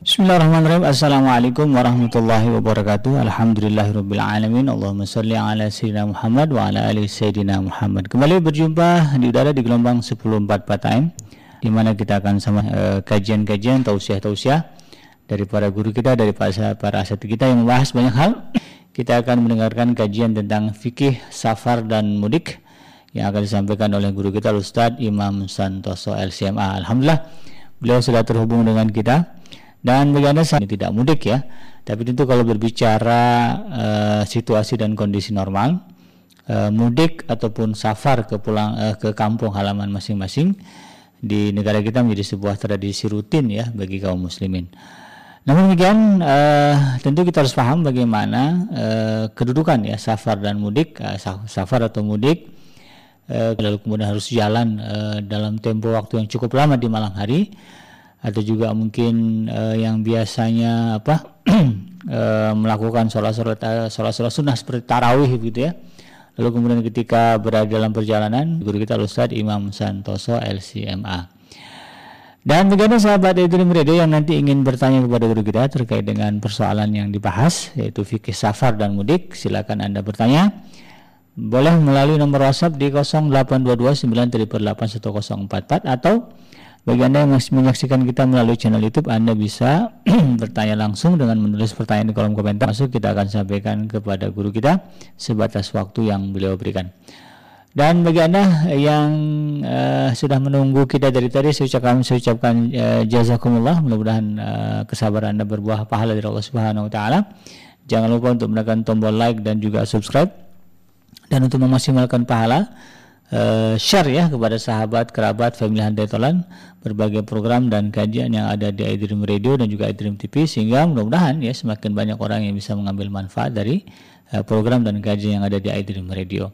Bismillahirrahmanirrahim. Assalamualaikum warahmatullahi wabarakatuh. Alhamdulillahirrahmanirrahim. Allahumma salli ala Sayyidina Muhammad wa ala ali Sayyidina Muhammad. Kembali berjumpa di udara di gelombang 1044 AM di mana kita akan sama uh, kajian-kajian tausiah-tausiah dari para guru kita, dari para, para kita yang membahas banyak hal. Kita akan mendengarkan kajian tentang fikih, safar dan mudik yang akan disampaikan oleh guru kita Ustadz Imam Santoso LCMA. Alhamdulillah beliau sudah terhubung dengan kita dan bagi anda saat ini tidak mudik ya, tapi tentu kalau berbicara uh, situasi dan kondisi normal, uh, mudik ataupun safar ke pulang uh, ke kampung halaman masing-masing di negara kita menjadi sebuah tradisi rutin ya bagi kaum muslimin. Namun demikian uh, tentu kita harus paham bagaimana uh, kedudukan ya safar dan mudik, uh, safar atau mudik uh, lalu kemudian harus jalan uh, dalam tempo waktu yang cukup lama di malam hari atau juga mungkin uh, yang biasanya apa uh, melakukan sholat-sholat eh, sholat-sholat sunnah seperti tarawih gitu ya. Lalu kemudian ketika berada dalam perjalanan guru kita Ustadz Imam Santoso LCMA dan bagaimana sahabat Edrim Radio yang nanti ingin bertanya kepada guru kita terkait dengan persoalan yang dibahas yaitu fikih safar dan mudik silakan anda bertanya. Boleh melalui nomor WhatsApp di 0822 988 atau bagi Anda yang masih menyaksikan kita melalui channel YouTube, Anda bisa bertanya langsung dengan menulis pertanyaan di kolom komentar. Masuk kita akan sampaikan kepada guru kita sebatas waktu yang beliau berikan. Dan bagi Anda yang uh, sudah menunggu kita dari tadi, saya ucapkan, saya ucapkan uh, jazakumullah. Mudah-mudahan uh, kesabaran Anda berbuah pahala dari Allah Subhanahu wa taala. Jangan lupa untuk menekan tombol like dan juga subscribe. Dan untuk memaksimalkan pahala, uh, share ya kepada sahabat, kerabat, family handai tolan berbagai program dan kajian yang ada di iDream Radio dan juga iDream TV sehingga mudah-mudahan ya semakin banyak orang yang bisa mengambil manfaat dari uh, program dan kajian yang ada di iDream Radio.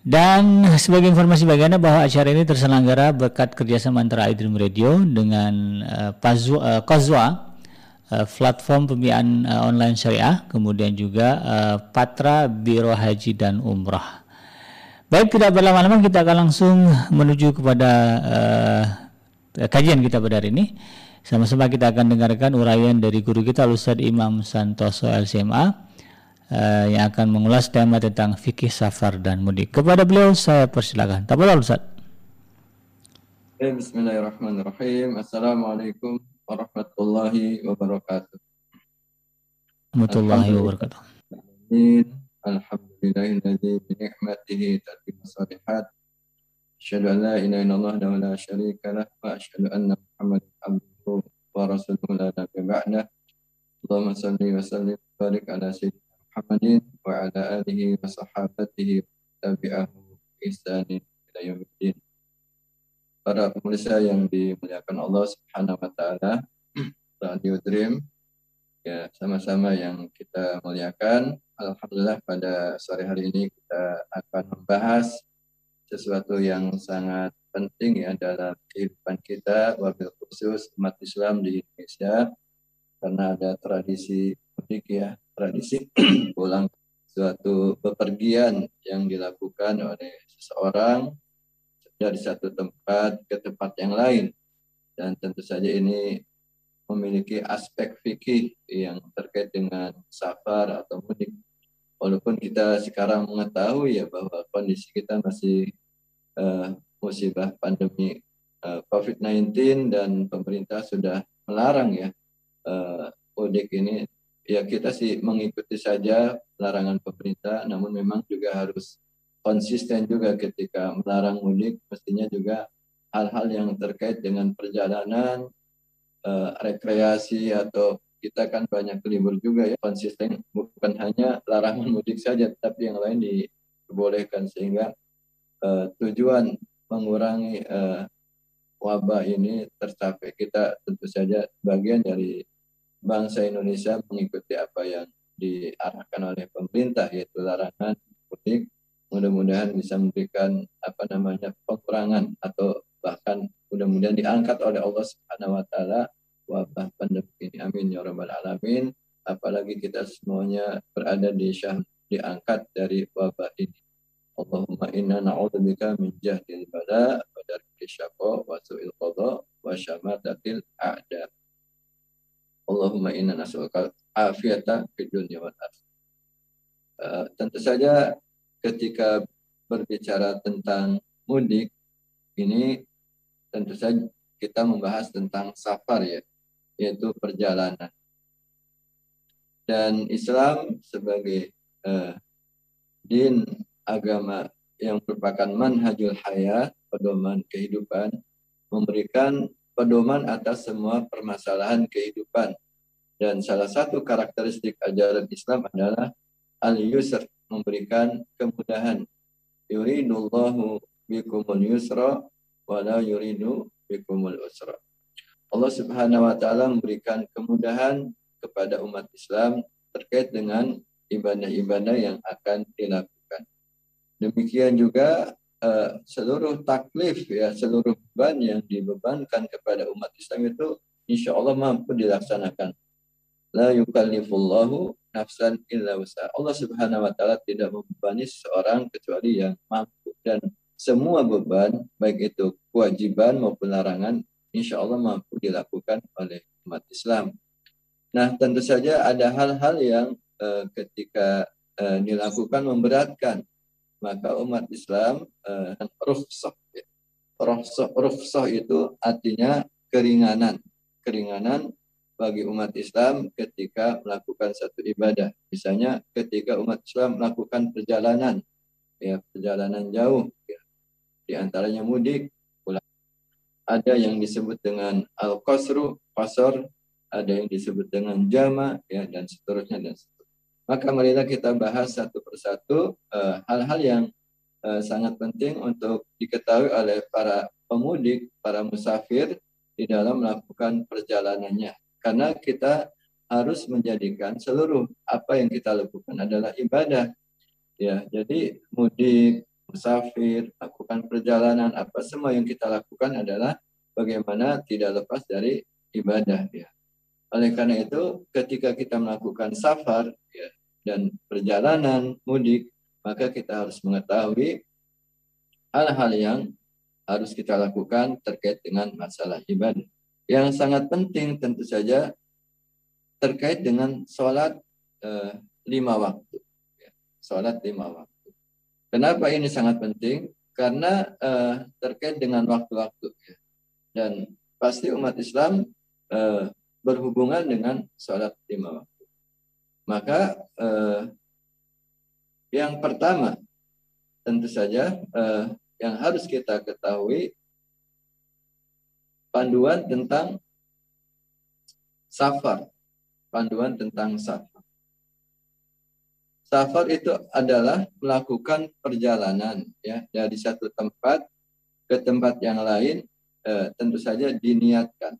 Dan sebagai informasi bagi bahwa acara ini terselenggara berkat kerjasama antara iDream Radio dengan uh, Kozwa, uh, platform pembiayaan uh, online syariah, kemudian juga uh, Patra Biro Haji dan Umrah. Baik, tidak berlama-lama kita akan langsung menuju kepada uh, kajian kita pada hari ini. Sama-sama kita akan dengarkan uraian dari guru kita Ustaz Imam Santoso LCMA uh, eh, yang akan mengulas tema tentang fikih safar dan mudik. Kepada beliau saya persilakan. Tabal Ustaz. Bismillahirrahmanirrahim. Assalamualaikum warahmatullahi wabarakatuh. Warahmatullahi wabarakatuh. الذي بنعمته تتم الصالحات أشهد أن لا إله إلا الله شريك له وأشهد أن عبده ورسوله لا نبي بعده اللهم صل وسلم وبارك على سيدنا محمد Para pemirsa yang dimuliakan Allah Subhanahu wa taala, Radio Dream ya sama-sama yang kita muliakan Alhamdulillah pada sore hari ini kita akan membahas sesuatu yang sangat penting ya dalam kehidupan kita, wabil khusus umat Islam di Indonesia, karena ada tradisi mudik ya, tradisi pulang suatu bepergian yang dilakukan oleh seseorang dari satu tempat ke tempat yang lain. Dan tentu saja ini memiliki aspek fikih yang terkait dengan safar atau mudik. Walaupun kita sekarang mengetahui ya bahwa kondisi kita masih uh, musibah pandemi uh, eh, COVID-19 dan pemerintah sudah melarang ya uh, mudik ini. Ya kita sih mengikuti saja larangan pemerintah namun memang juga harus konsisten juga ketika melarang mudik. Mestinya juga hal-hal yang terkait dengan perjalanan uh, rekreasi atau kita kan banyak libur juga ya konsisten bukan hanya larangan mudik saja tapi yang lain diperbolehkan. Sehingga uh, tujuan mengurangi uh, wabah ini tercapai. Kita tentu saja bagian dari bangsa Indonesia mengikuti apa yang diarahkan oleh pemerintah yaitu larangan mudik. Mudah-mudahan bisa memberikan apa namanya pengurangan atau bahkan mudah-mudahan diangkat oleh Allah Subhanahu wa taala wabah pandemi ini. Amin ya rabbal alamin. Apalagi kita semuanya berada di syah diangkat dari wabah ini. Allahumma inna na'udzubika min jahdil bala wa darki syaqa wa su'il qada wa syamatatil a'da. Allahumma inna nas'aluka afiyata fid dunya wal uh, tentu saja ketika berbicara tentang mudik ini tentu saja kita membahas tentang safar ya yaitu perjalanan dan Islam sebagai uh, din agama yang merupakan manhajul hayat pedoman kehidupan memberikan pedoman atas semua permasalahan kehidupan. Dan salah satu karakteristik ajaran Islam adalah al-yusr, memberikan kemudahan. Yuridullahu bikumul yusra wa la yuridu bikumul usra. Allah Subhanahu wa taala memberikan kemudahan kepada umat Islam terkait dengan ibadah-ibadah yang akan dilakukan. Demikian juga uh, seluruh taklif ya seluruh beban yang dibebankan kepada umat Islam itu insya Allah mampu dilaksanakan. La yukallifullahu nafsan illa wasa. Allah Subhanahu wa taala tidak membebani seorang kecuali yang mampu dan semua beban baik itu kewajiban maupun larangan insya Allah mampu dilakukan oleh umat Islam. Nah tentu saja ada hal-hal yang uh, ketika uh, dilakukan memberatkan maka umat Islam uh, rukhsah. Ya. Rukhsah, rukhsah itu artinya keringanan. Keringanan bagi umat Islam ketika melakukan satu ibadah. Misalnya ketika umat Islam melakukan perjalanan, ya perjalanan jauh, ya. Di antaranya mudik, pulang. Ada yang disebut dengan al-qasru, qasar, ada yang disebut dengan jama, ya dan seterusnya dan seterusnya. Maka marilah kita bahas satu persatu eh, hal-hal uh, yang uh, sangat penting untuk diketahui oleh para pemudik, para musafir di dalam melakukan perjalanannya. Karena kita harus menjadikan seluruh apa yang kita lakukan adalah ibadah. Ya, jadi mudik, musafir, lakukan perjalanan, apa semua yang kita lakukan adalah bagaimana tidak lepas dari ibadah ya. Oleh karena itu, ketika kita melakukan safar, ya, dan perjalanan mudik, maka kita harus mengetahui hal-hal yang harus kita lakukan terkait dengan masalah ibadah. Yang sangat penting tentu saja terkait dengan sholat eh, lima waktu. Ya, sholat lima waktu. Kenapa ini sangat penting? Karena eh, terkait dengan waktu-waktu. Ya. Dan pasti umat Islam eh, berhubungan dengan sholat lima waktu. Maka eh, yang pertama tentu saja eh, yang harus kita ketahui panduan tentang safar, panduan tentang safar. Safar itu adalah melakukan perjalanan ya dari satu tempat ke tempat yang lain eh, tentu saja diniatkan.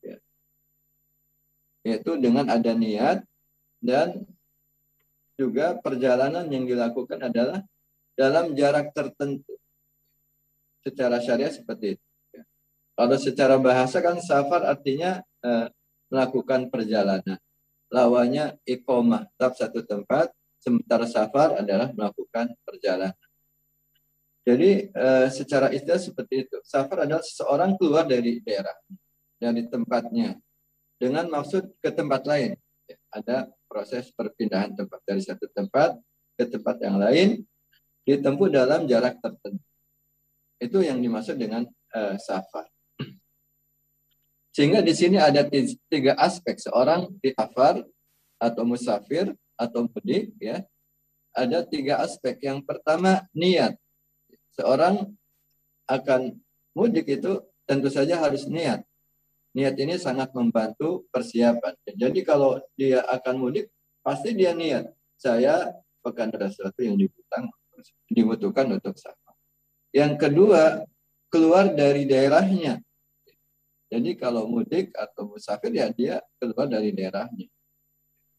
Ya. Yaitu dengan ada niat dan juga perjalanan yang dilakukan adalah dalam jarak tertentu. Secara syariah seperti itu. Kalau secara bahasa kan safar artinya eh, melakukan perjalanan. Lawannya iqomah, tetap satu tempat, sementara safar adalah melakukan perjalanan. Jadi eh, secara istilah seperti itu. Safar adalah seseorang keluar dari daerah, dari tempatnya, dengan maksud ke tempat lain. Ada proses perpindahan tempat dari satu tempat ke tempat yang lain ditempuh dalam jarak tertentu. Itu yang dimaksud dengan uh, safar. Sehingga di sini ada tiga aspek seorang di safar atau musafir atau mudik ya. Ada tiga aspek. Yang pertama niat. Seorang akan mudik itu tentu saja harus niat niat ini sangat membantu persiapan. Jadi kalau dia akan mudik, pasti dia niat. Saya akan ada sesuatu yang dibutuhkan, dibutuhkan untuk safar. Yang kedua, keluar dari daerahnya. Jadi kalau mudik atau musafir ya dia keluar dari daerahnya.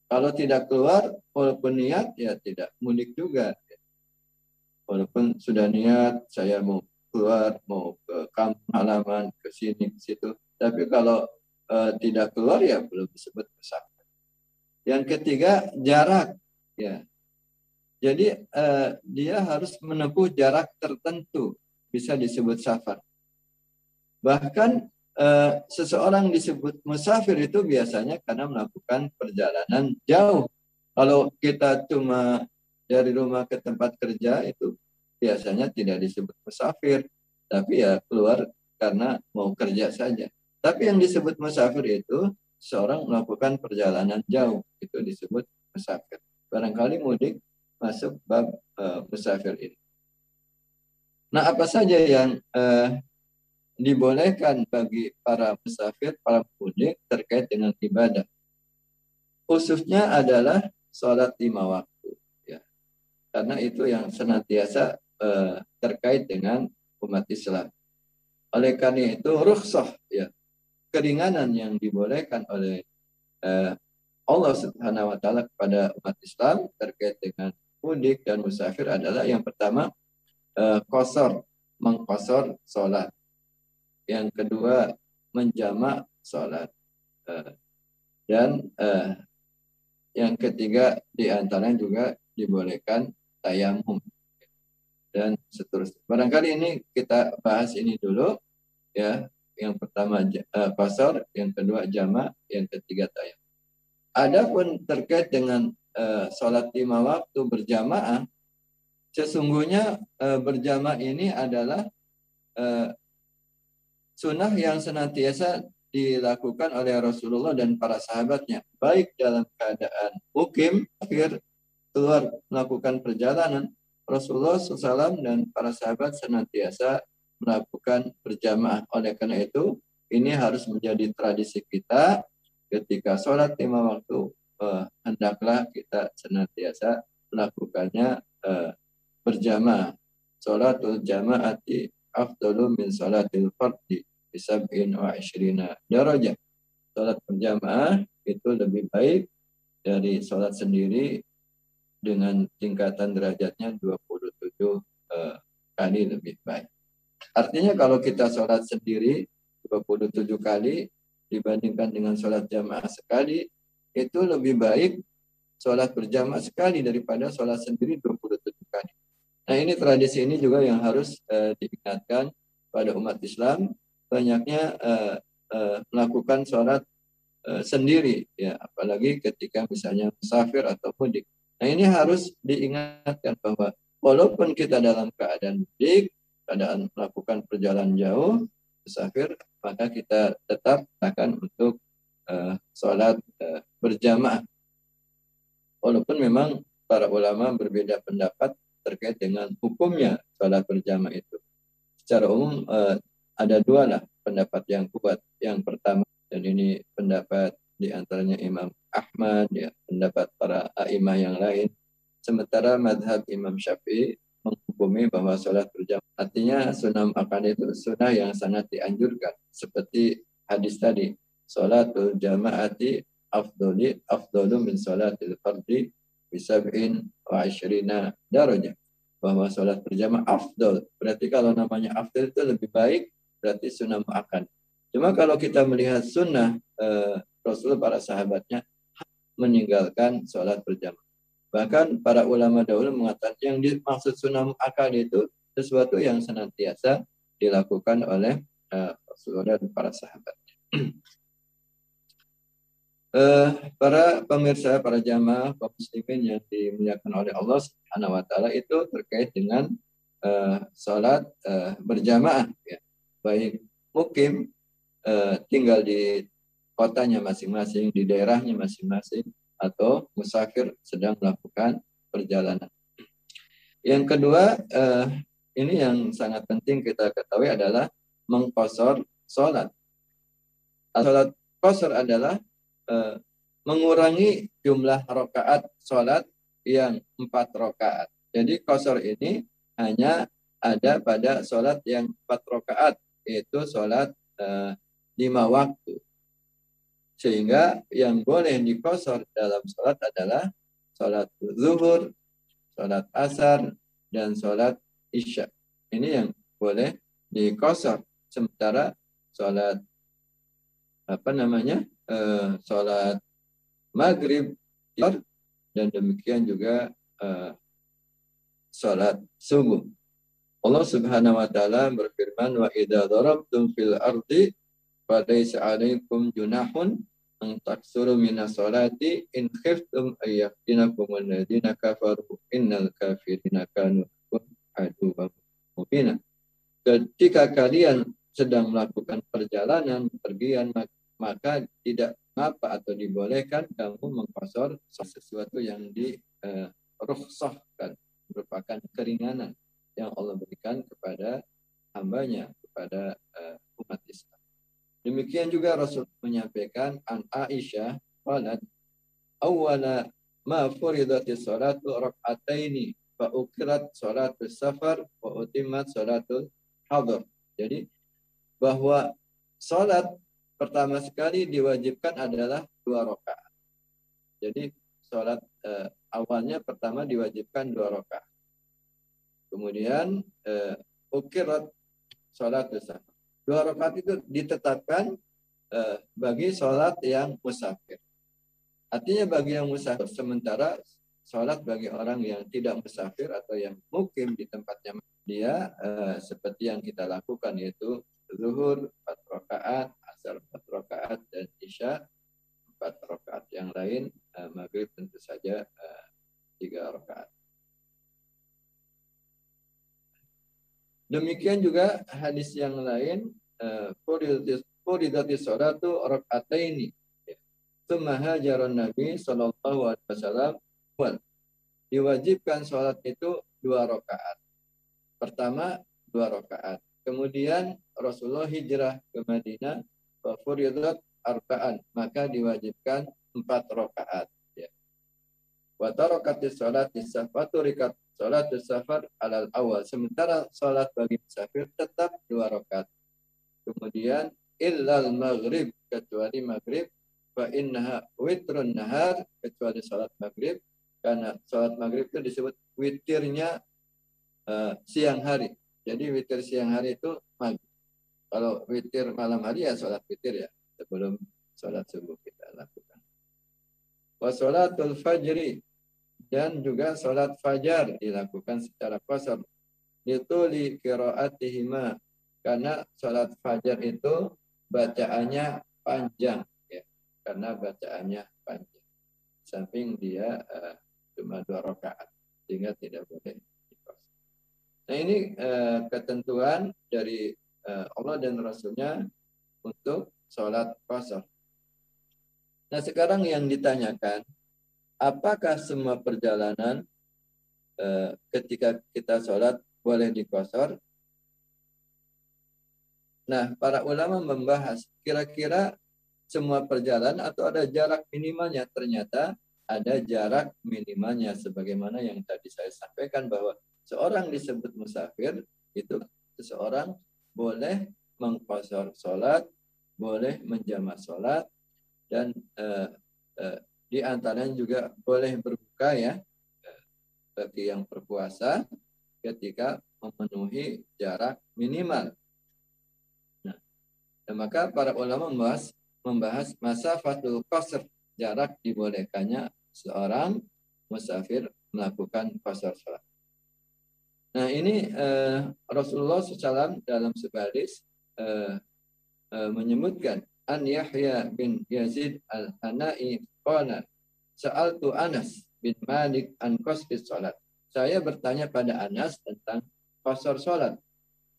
Kalau tidak keluar, walaupun niat ya tidak mudik juga. Walaupun sudah niat, saya mau keluar, mau ke kampung halaman, ke sini, ke situ, tapi kalau uh, tidak keluar ya belum disebut pesantren. Yang ketiga jarak ya. Jadi uh, dia harus menempuh jarak tertentu bisa disebut safar. Bahkan uh, seseorang disebut musafir itu biasanya karena melakukan perjalanan jauh. Kalau kita cuma dari rumah ke tempat kerja itu biasanya tidak disebut musafir, tapi ya keluar karena mau kerja saja. Tapi yang disebut musafir itu seorang melakukan perjalanan jauh, itu disebut musafir. Barangkali mudik masuk bab uh, musafir ini. Nah, apa saja yang uh, dibolehkan bagi para musafir, para mudik terkait dengan ibadah? Khususnya adalah sholat lima waktu. Ya. Karena itu yang senantiasa uh, terkait dengan umat Islam. Oleh karena itu, rukhsah, ya, keringanan yang dibolehkan oleh uh, Allah Subhanahu wa taala kepada umat Islam terkait dengan mudik dan musafir adalah yang pertama uh, kosor, mengkosor sholat. Yang kedua menjamak sholat. Uh, dan uh, yang ketiga di antaranya juga dibolehkan tayamum dan seterusnya. Barangkali ini kita bahas ini dulu ya. Yang pertama uh, kosor, yang kedua jamak, yang ketiga tayamum. Adapun terkait dengan sholat lima waktu berjamaah, sesungguhnya uh, berjamaah ini adalah sunnah yang senantiasa dilakukan oleh Rasulullah dan para sahabatnya, baik dalam keadaan mukim, akhir keluar melakukan perjalanan, Rasulullah SAW dan para sahabat senantiasa melakukan berjamaah. Oleh karena itu, ini harus menjadi tradisi kita ketika sholat lima waktu eh, hendaklah kita senantiasa melakukannya eh, berjamaah. Jamaati afdalu min sholatil fardi bisab'in wa ishrina darajah. Sholat berjamaah itu lebih baik dari sholat sendiri dengan tingkatan derajatnya 27 eh, kali lebih baik. Artinya kalau kita sholat sendiri 27 kali dibandingkan dengan sholat jamaah sekali, itu lebih baik sholat berjamaah sekali daripada sholat sendiri 27 kali. Nah ini tradisi ini juga yang harus uh, diingatkan pada umat Islam, banyaknya uh, uh, melakukan sholat uh, sendiri, ya apalagi ketika misalnya musafir atau mudik. Nah ini harus diingatkan bahwa walaupun kita dalam keadaan mudik, keadaan melakukan perjalanan jauh, musafir, maka kita tetap akan untuk uh, sholat uh, berjamaah. Walaupun memang para ulama berbeda pendapat terkait dengan hukumnya sholat berjamaah itu. Secara umum uh, ada dua lah pendapat yang kuat. Yang pertama, dan ini pendapat di antaranya Imam Ahmad, ya, pendapat para a'imah yang lain. Sementara madhab Imam Syafi'i menghukumi bahwa sholat berjamaah artinya sunnah makan itu sunnah yang sangat dianjurkan seperti hadis tadi sholatul jamaati afdoli afdolu min sholatil fardi bisab'in wa ashrina darajah bahwa sholat berjamaah afdol. Berarti kalau namanya afdol itu lebih baik berarti sunnah makan cuma kalau kita melihat sunnah eh, Rasul para sahabatnya meninggalkan sholat berjamaah. Bahkan para ulama dahulu mengatakan yang dimaksud sunnah akal itu sesuatu yang senantiasa dilakukan oleh uh, Rasulullah dan para sahabat. uh, para pemirsa, para jamaah, kaum muslimin yang dimuliakan oleh Allah Subhanahu wa taala itu terkait dengan uh, salat uh, berjamaah ya. Baik mukim uh, tinggal di kotanya masing-masing, di daerahnya masing-masing atau musafir sedang melakukan perjalanan. Yang kedua, eh, ini yang sangat penting kita ketahui adalah mengkosor sholat. Sholat kosor adalah eh, mengurangi jumlah rokaat sholat yang empat rokaat. Jadi kosor ini hanya ada pada sholat yang empat rokaat, yaitu sholat eh, lima waktu. Sehingga yang boleh dikosor dalam sholat adalah sholat zuhur, sholat asar, dan sholat isya. Ini yang boleh dikosor. Sementara sholat apa namanya uh, sholat maghrib dan demikian juga uh, sholat subuh. Allah Subhanahu wa taala berfirman wa idza darabtum fil ardi falaysa alaikum junahun an taksuru minas salati in khiftum ayyaftinakum alladhina kafaru innal kafirina kanu aduwwan mubina. Ketika kalian sedang melakukan perjalanan, pergian, maka tidak apa atau dibolehkan kamu mengkosor sesuatu yang di uh, merupakan keringanan yang Allah berikan kepada hambanya kepada uh, umat Islam. Demikian juga Rasul menyampaikan an Aisyah qalat awwala ma furidati salatu rak'ataini fa ukrat salatu safar wa utimat salatu hadar. Jadi bahwa salat pertama sekali diwajibkan adalah dua rakaat. Jadi sholat eh, awalnya pertama diwajibkan dua rakaat. Kemudian eh, ukirat sholat besar. Dua rakaat itu ditetapkan eh, bagi sholat yang musafir. Artinya bagi yang musafir, sementara sholat bagi orang yang tidak musafir atau yang mukim di tempatnya dia eh, seperti yang kita lakukan yaitu zuhur empat rakaat, asar empat rakaat dan isya empat rakaat. Yang lain uh, maghrib tentu saja uh, tiga rakaat. Demikian juga hadis yang lain uh, furidati salatu rakataini. Tsumma hajaran Nabi sallallahu alaihi wasallam diwajibkan sholat itu dua rakaat. Pertama dua rakaat. Kemudian Rasulullah hijrah ke Madinah furidat arba'an maka diwajibkan empat rakaat ya. Wa tarakatis salat safatu rikat salat safar alal awal sementara salat bagi musafir tetap dua rakaat. Kemudian illal maghrib kecuali maghrib fa innaha witrun nahar kecuali salat maghrib karena salat maghrib itu disebut witirnya uh, siang hari. Jadi witir siang hari itu maghrib. Kalau witir malam hari ya sholat witir ya sebelum sholat subuh kita lakukan. Wasolatul fajri dan juga sholat fajar dilakukan secara kosor. Itu li kiraatihima karena sholat fajar itu bacaannya panjang ya karena bacaannya panjang. Samping dia uh, cuma dua rakaat sehingga tidak boleh Nah ini uh, ketentuan dari Allah dan Rasulnya untuk sholat kosong. Nah sekarang yang ditanyakan, apakah semua perjalanan eh, ketika kita sholat boleh dikosor? Nah para ulama membahas kira-kira semua perjalanan atau ada jarak minimalnya ternyata ada jarak minimalnya sebagaimana yang tadi saya sampaikan bahwa seorang disebut musafir itu seseorang boleh mengkosor sholat, boleh menjamah sholat, dan uh, uh, di antaranya juga boleh berbuka ya bagi yang berpuasa ketika memenuhi jarak minimal. Nah, dan maka para ulama membahas membahas masa fatul qasr jarak dibolehkannya seorang musafir melakukan qasr sholat. Nah ini uh, Rasulullah SAW dalam sebaris uh, uh, menyebutkan An Yahya bin Yazid al-Hanai qala Sa'altu Anas bin Malik an qasfis salat. Saya bertanya pada Anas tentang qasar salat.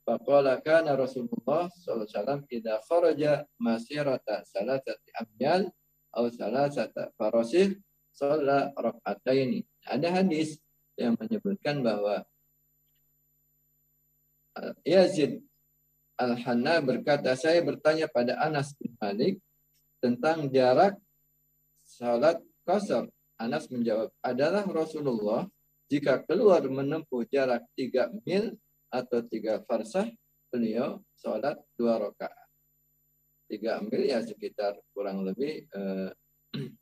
Faqala kana Rasulullah sallallahu alaihi wasallam idza kharaja masirata salasati amyal aw salasata farasih shalla rak'ataini. Ada hadis yang menyebutkan bahwa Yazid Al-Hanna berkata, saya bertanya pada Anas bin Malik tentang jarak salat kasar. Anas menjawab, adalah Rasulullah jika keluar menempuh jarak tiga mil atau tiga farsah, beliau salat dua rakaat. Tiga mil ya sekitar kurang lebih eh,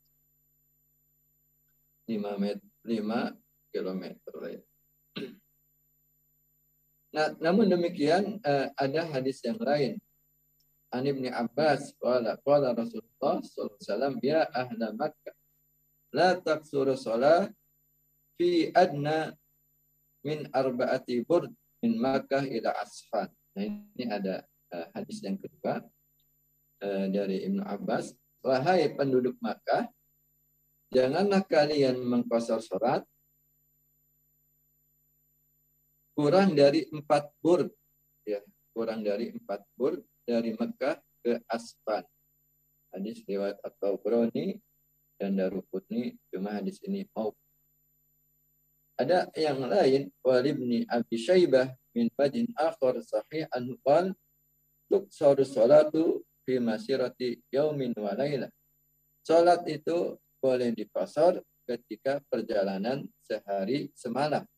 lima meter, lima kilometer. Nah, namun demikian uh, ada hadis yang lain. An Ibnu Abbas qala qala Rasulullah sallallahu alaihi wasallam ya ahla Makkah la taqsuru shalah fi adna min arba'ati burd min Makkah ila Asfan. Nah, ini ada uh, hadis yang kedua. uh, dari Ibnu Abbas, wahai penduduk Makkah, janganlah kalian mengkosor sholat kurang dari empat bur, ya kurang dari empat bur dari Mekah ke Asfan. Hadis riwayat atau Broni dan Darukutni cuma hadis ini mau. Ada yang lain walibni Abi Syaibah min badin akhar sahih an qal tuqsaru salatu fi masirati yaumin wa lailah. Salat itu boleh dipasar ketika perjalanan sehari semalam.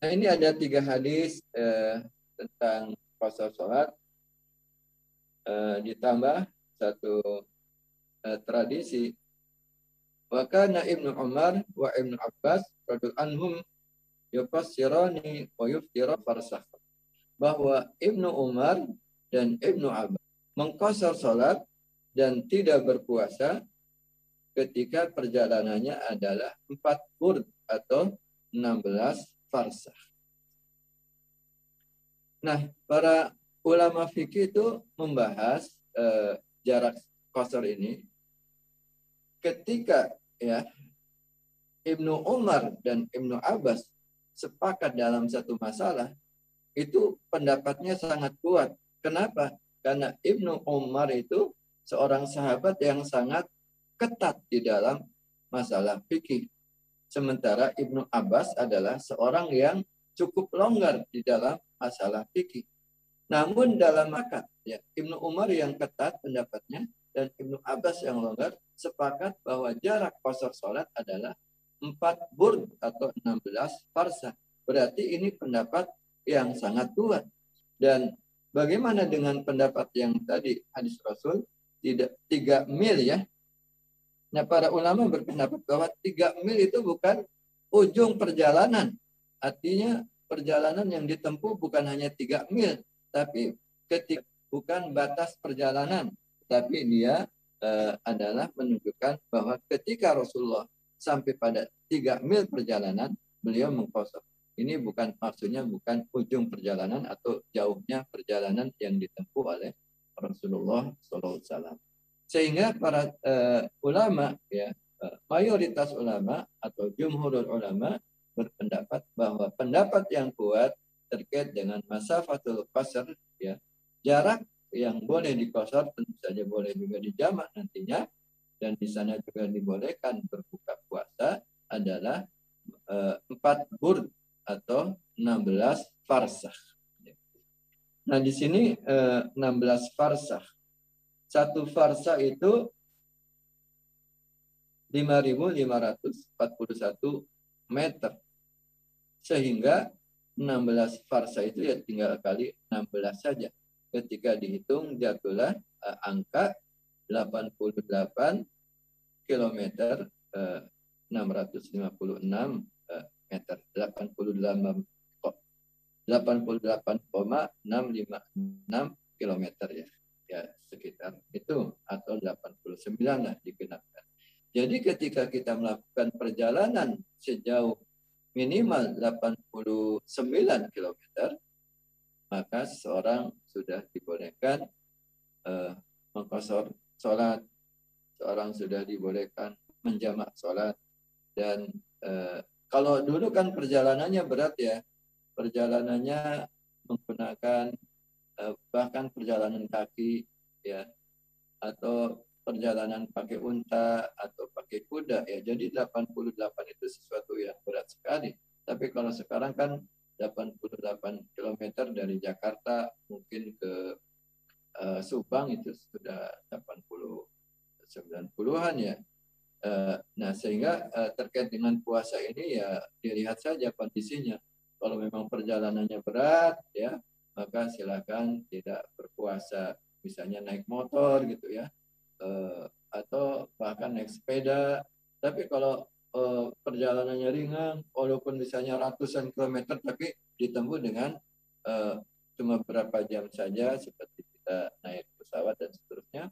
Nah ini ada tiga hadis eh, tentang pasal sholat eh, ditambah satu eh, tradisi. Wakana Ibnu Umar wa Ibnu Abbas radul anhum yufassirani wa yuftira farsakh. Bahwa Ibnu Umar dan Ibnu Abbas mengkosor sholat dan tidak berpuasa ketika perjalanannya adalah empat burd atau 16 farsah. Nah, para ulama fikih itu membahas eh, jarak kosor ini ketika ya Ibnu Umar dan Ibnu Abbas sepakat dalam satu masalah, itu pendapatnya sangat kuat. Kenapa? Karena Ibnu Umar itu seorang sahabat yang sangat ketat di dalam masalah fikih. Sementara Ibnu Abbas adalah seorang yang cukup longgar di dalam masalah fikih. Namun dalam akad, ya, Ibnu Umar yang ketat pendapatnya dan Ibnu Abbas yang longgar sepakat bahwa jarak kosor sholat adalah 4 burd atau 16 farsa. Berarti ini pendapat yang sangat kuat. Dan bagaimana dengan pendapat yang tadi hadis Rasul tidak tiga mil ya Nah, para ulama berpendapat bahwa tiga mil itu bukan ujung perjalanan. Artinya perjalanan yang ditempuh bukan hanya tiga mil, tapi ketika bukan batas perjalanan, tapi dia uh, adalah menunjukkan bahwa ketika Rasulullah sampai pada tiga mil perjalanan, beliau mengkosong. Ini bukan maksudnya bukan ujung perjalanan atau jauhnya perjalanan yang ditempuh oleh Rasulullah SAW. Sehingga para uh, ulama ya uh, mayoritas ulama atau jumhurul ulama berpendapat bahwa pendapat yang kuat terkait dengan masa fatul qasr ya jarak yang boleh dikosor tentu saja boleh juga dijamak nantinya dan di sana juga dibolehkan berbuka puasa adalah uh, empat burd atau 16 farsah. Nah di sini uh, 16 farsah satu farsa itu 5.541 meter. Sehingga 16 farsa itu ya tinggal kali 16 saja. Ketika dihitung jatuhlah uh, angka 88 kilometer uh, 656 uh, meter. 88 88,656 kilometer ya ya sekitar itu atau 89 lah dikenakan. Jadi ketika kita melakukan perjalanan sejauh minimal 89 km, maka seorang sudah dibolehkan uh, mengkosor sholat, seorang sudah dibolehkan menjamak sholat, dan uh, kalau dulu kan perjalanannya berat ya, perjalanannya menggunakan bahkan perjalanan kaki ya atau perjalanan pakai unta atau pakai kuda ya. Jadi 88 itu sesuatu yang berat sekali. Tapi kalau sekarang kan 88 km dari Jakarta mungkin ke uh, Subang itu sudah 80 90-an ya. Uh, nah sehingga uh, terkait dengan puasa ini ya dilihat saja kondisinya. Kalau memang perjalanannya berat ya maka silakan tidak berpuasa misalnya naik motor gitu ya uh, atau bahkan naik sepeda. Tapi kalau uh, perjalanannya ringan walaupun misalnya ratusan kilometer tapi ditempuh dengan uh, cuma beberapa jam saja seperti kita naik pesawat dan seterusnya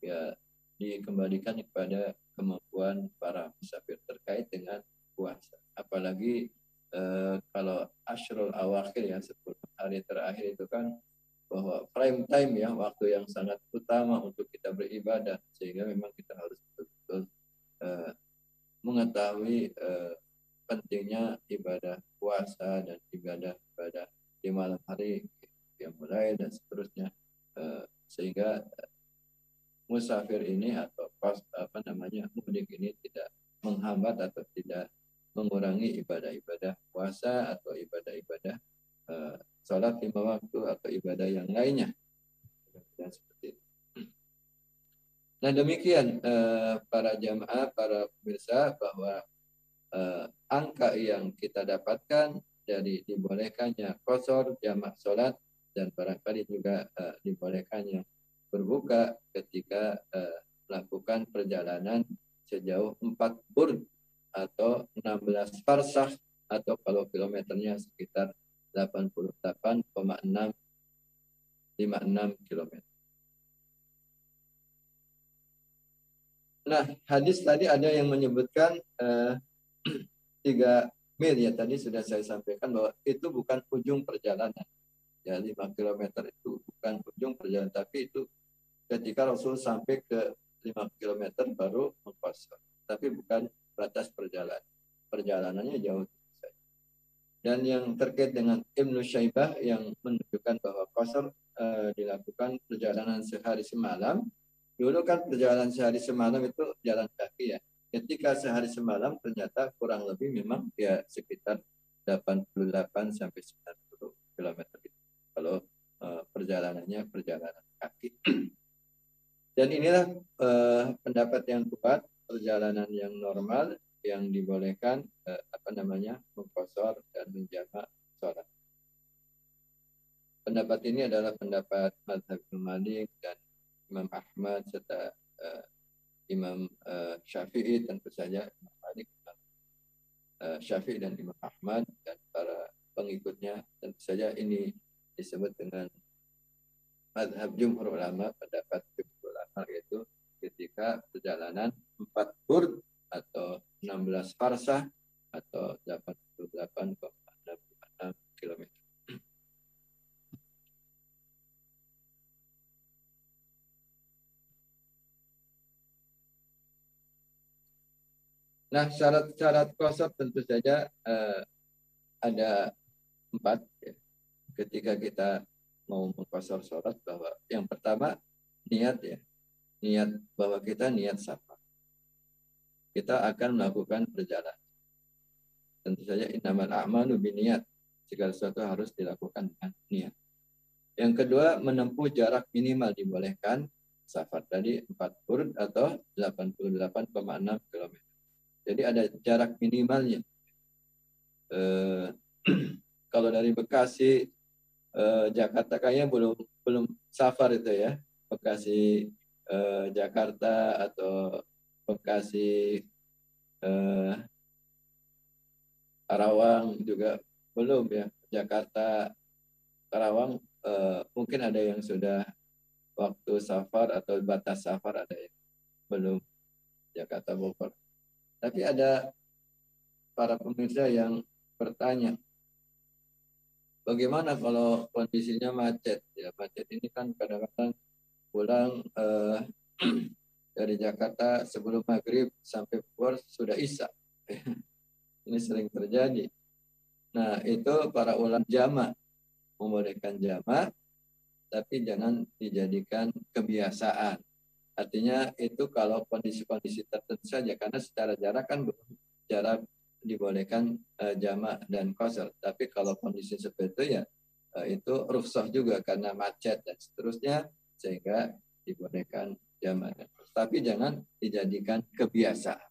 ya dikembalikan kepada kemampuan para musafir terkait dengan puasa. Apalagi Eh, kalau ashrul awakhir ya 10 hari terakhir itu kan bahwa prime time ya waktu yang sangat utama untuk kita beribadah. Sehingga memang kita harus betul-betul uh, mengetahui uh, pentingnya ibadah puasa dan ibadah-ibadah di malam hari yang mulai dan seterusnya. Sehingga musafir ini atau pas apa namanya mudik ini tidak menghambat atau tidak mengurangi ibadah-ibadah puasa atau ibadah-ibadah uh, sholat lima waktu atau ibadah yang lainnya. Dan seperti itu. Nah demikian uh, para jamaah, para pemirsa bahwa uh, angka yang kita dapatkan dari dibolehkannya kosor jamak sholat dan barangkali juga uh, dibolehkannya berbuka ketika uh, melakukan perjalanan sejauh 4 burd atau 16 farsah atau kalau kilometernya sekitar 88,656 km. Nah, hadis tadi ada yang menyebutkan uh, tiga mil ya tadi sudah saya sampaikan bahwa itu bukan ujung perjalanan. Ya, 5 km itu bukan ujung perjalanan, tapi itu ketika Rasul sampai ke 5 km baru mengkosor. Tapi bukan batas perjalanan. Perjalanannya jauh dan yang terkait dengan Ibnu Syaibah yang menunjukkan bahwa kosor e, dilakukan perjalanan sehari semalam. Dulu kan perjalanan sehari semalam itu jalan kaki ya. Ketika sehari semalam ternyata kurang lebih memang ya sekitar 88 sampai 90 km kalau e, perjalanannya perjalanan kaki. Dan inilah e, pendapat yang kuat perjalanan yang normal yang dibolehkan eh, apa namanya mengkosor dan menjamak sholat. Pendapat ini adalah pendapat Madhab Malik dan Imam Ahmad serta eh, Imam eh, Syafi'i tentu saja Imam Malik, Imam eh, Syafi'i dan Imam Ahmad dan para pengikutnya tentu saja ini disebut dengan Madhab Jumhur Ulama pendapat Jumhur Ulama yaitu ketika perjalanan empat burd atau 16 farsah atau 88,66 km. Nah, syarat-syarat kosot tentu saja uh, ada empat. Ya. Ketika kita mau mengkosor sholat bahwa yang pertama niat ya, niat bahwa kita niat safar kita akan melakukan perjalanan. Tentu saja innamal a'malu biniat. Segala sesuatu harus dilakukan dengan niat. Yang kedua, menempuh jarak minimal dibolehkan safar tadi 4 burd atau 88,6 km. Jadi ada jarak minimalnya. Eh, kalau dari Bekasi eh, Jakarta kayaknya belum belum safar itu ya. Bekasi eh, Jakarta atau Bekasi, eh, Karawang juga belum ya. Jakarta, Karawang eh, mungkin ada yang sudah waktu safar atau batas safar ada yang belum Jakarta Bogor. Tapi ada para pemirsa yang bertanya, bagaimana kalau kondisinya macet? Ya macet ini kan kadang-kadang pulang eh, dari Jakarta sebelum maghrib sampai Bogor sudah isya. Ini sering terjadi. Nah itu para ulama jama membolehkan jama, tapi jangan dijadikan kebiasaan. Artinya itu kalau kondisi-kondisi tertentu saja, karena secara jarak kan jarak dibolehkan uh, jama dan kosor. Tapi kalau kondisi seperti itu ya uh, itu rufsah juga karena macet dan seterusnya sehingga dibolehkan jama dan tapi jangan dijadikan kebiasaan.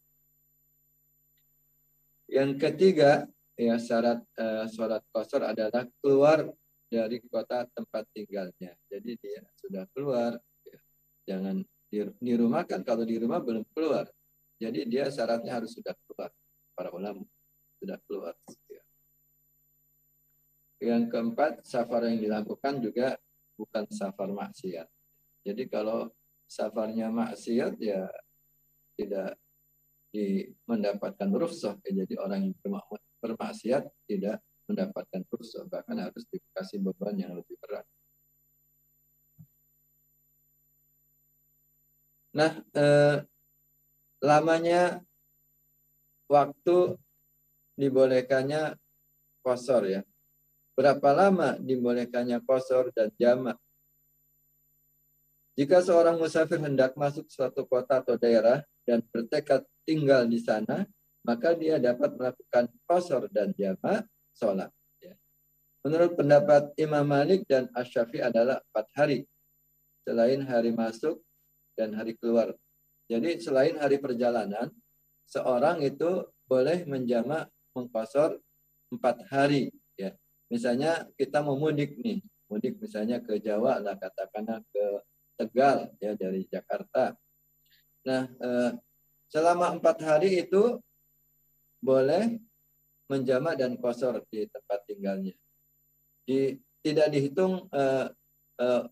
Yang ketiga, ya syarat uh, sholat kosor adalah keluar dari kota tempat tinggalnya. Jadi dia sudah keluar, ya, jangan di, di rumah kan kalau di rumah belum keluar. Jadi dia syaratnya harus sudah keluar. Para ulama sudah keluar. Ya. Yang keempat, safar yang dilakukan juga bukan safar maksiat. Jadi kalau safarnya maksiat ya tidak di, mendapatkan rukhsah jadi orang yang bermaksiat tidak mendapatkan rukhsah bahkan harus dikasih beban yang lebih berat Nah, eh, lamanya waktu dibolehkannya kosor ya. Berapa lama dibolehkannya kosor dan jamak? Jika seorang musafir hendak masuk suatu kota atau daerah dan bertekad tinggal di sana, maka dia dapat melakukan kosor dan jamak sholat. Ya. Menurut pendapat Imam Malik dan Asyafi adalah empat hari, selain hari masuk dan hari keluar. Jadi selain hari perjalanan, seorang itu boleh menjamak mengkosor empat hari. Ya. Misalnya kita mau mudik nih, mudik misalnya ke Jawa lah katakanlah ke Tegal ya dari Jakarta. Nah, eh, selama empat hari itu boleh menjamak dan kosor di tempat tinggalnya. Di, tidak dihitung eh, eh,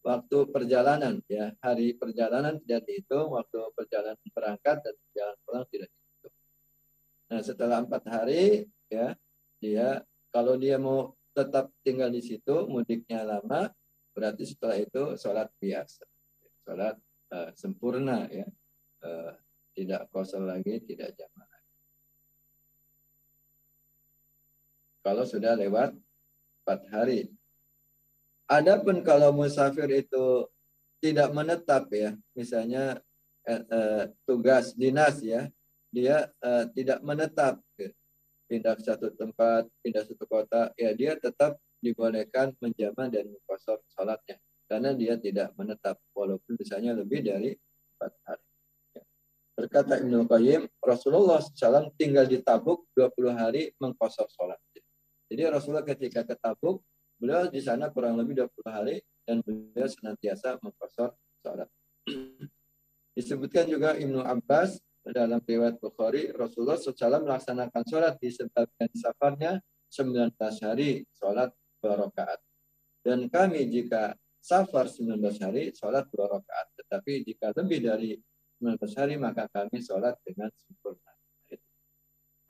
waktu perjalanan ya hari perjalanan tidak dihitung waktu perjalanan berangkat dan perjalanan pulang tidak dihitung. Nah setelah empat hari ya dia kalau dia mau tetap tinggal di situ mudiknya lama berarti setelah itu sholat biasa. Sholat uh, sempurna ya. Uh, tidak kosong lagi tidak jamaah kalau sudah lewat empat hari. Adapun kalau musafir itu tidak menetap ya. Misalnya eh, tugas dinas ya. Dia eh, tidak menetap pindah ke satu tempat pindah satu kota ya dia tetap dibolehkan menjamah dan mengkosor sholatnya karena dia tidak menetap walaupun misalnya lebih dari empat hari. Ya. Berkata Ibnu Qayyim, Rasulullah SAW tinggal di Tabuk 20 hari mengkosor sholat. Jadi Rasulullah ketika ke Tabuk, beliau di sana kurang lebih 20 hari dan beliau senantiasa mengkosor sholat. Disebutkan juga Ibnu Abbas dalam riwayat Bukhari, Rasulullah SAW melaksanakan sholat di sebagian safarnya 19 hari sholat dua rakaat. Dan kami jika safar 19 hari, sholat dua rakaat. Tetapi jika lebih dari 19 hari, maka kami sholat dengan sempurna.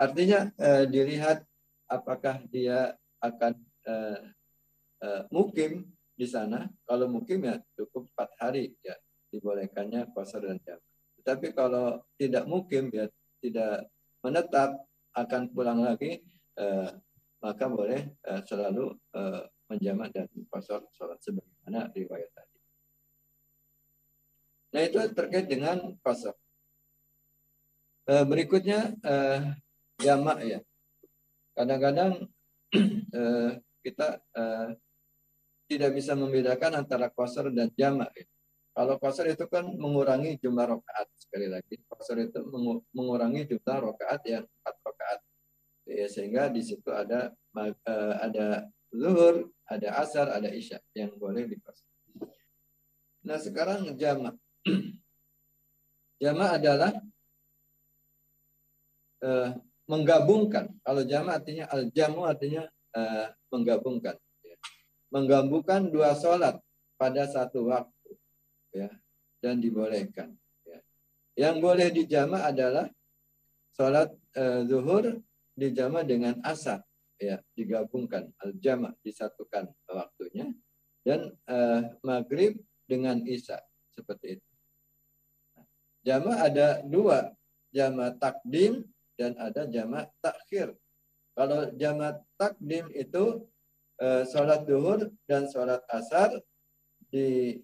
Artinya eh, dilihat apakah dia akan eh, eh, mukim di sana. Kalau mukim ya cukup empat hari ya dibolehkannya puasa dan jam. Tetapi kalau tidak mukim ya tidak menetap akan pulang lagi eh, maka boleh uh, selalu uh, menjamak dan kosor sholat sebagaimana riwayat tadi. Nah itu terkait dengan kosor. Uh, berikutnya uh, jamak ya. Kadang-kadang uh, kita uh, tidak bisa membedakan antara kosor dan jamak. Ya. Kalau kosor itu kan mengurangi jumlah rokaat sekali lagi. Kosor itu mengurangi jumlah rokaat yang empat rokaat ya sehingga di situ ada uh, ada zuhur, ada asar, ada isya yang boleh dipasang. Nah sekarang jama. jama adalah uh, menggabungkan. Kalau jama artinya al jamu artinya uh, menggabungkan. Ya. Menggabungkan dua sholat pada satu waktu, ya, dan dibolehkan. Ya. Yang boleh dijama adalah sholat uh, zuhur dijama dengan asar ya digabungkan al jama disatukan waktunya dan uh, maghrib dengan isya seperti itu. Jama ada dua, jama takdim dan ada jama takhir. Kalau jama takdim itu uh, sholat duhur dan sholat asar di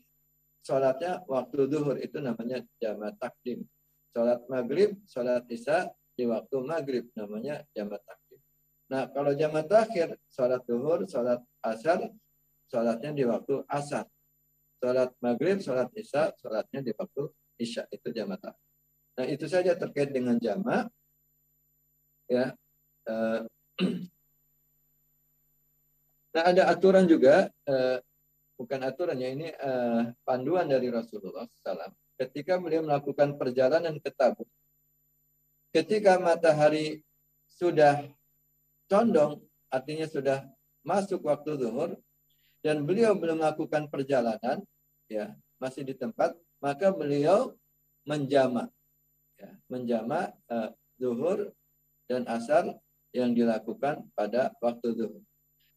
sholatnya waktu duhur itu namanya jama takdim. Sholat maghrib, sholat isya di waktu maghrib namanya jamat takhir. Nah kalau jamat takhir, sholat duhur, sholat asar, sholatnya di waktu asar. Sholat maghrib, sholat isya, sholatnya di waktu isya. Itu jamat takhir. Nah itu saja terkait dengan jamak. Ya. Eh, nah ada aturan juga, eh, bukan aturannya ini eh, panduan dari Rasulullah SAW. Ketika beliau melakukan perjalanan ke Tabuk, ketika matahari sudah condong, artinya sudah masuk waktu zuhur, dan beliau belum melakukan perjalanan, ya masih di tempat, maka beliau menjama, ya, menjama uh, zuhur dan asar yang dilakukan pada waktu zuhur.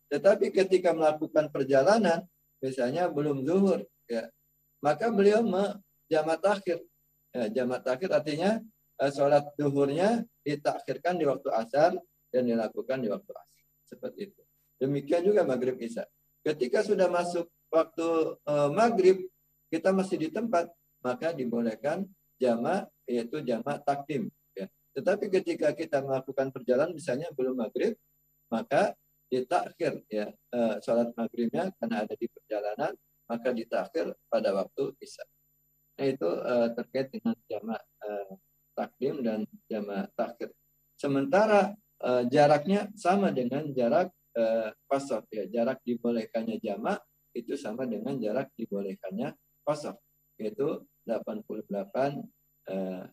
Tetapi ketika melakukan perjalanan, misalnya belum zuhur, ya, maka beliau jamak takhir. Ya, jamak takhir artinya sholat duhurnya ditakhirkan di waktu asar dan dilakukan di waktu asar. Seperti itu. Demikian juga maghrib isya. Ketika sudah masuk waktu uh, maghrib, kita masih di tempat, maka dibolehkan jamak yaitu jamak takdim. Ya. Tetapi ketika kita melakukan perjalanan misalnya belum maghrib, maka ditakhir ya uh, sholat maghribnya karena ada di perjalanan maka ditakhir pada waktu isya. Nah, itu uh, terkait dengan jamak uh, takdim dan jamak takhir. Sementara uh, jaraknya sama dengan jarak uh, ya, jarak dibolehkannya jamak itu sama dengan jarak dibolehkannya qasar yaitu 88,6 uh,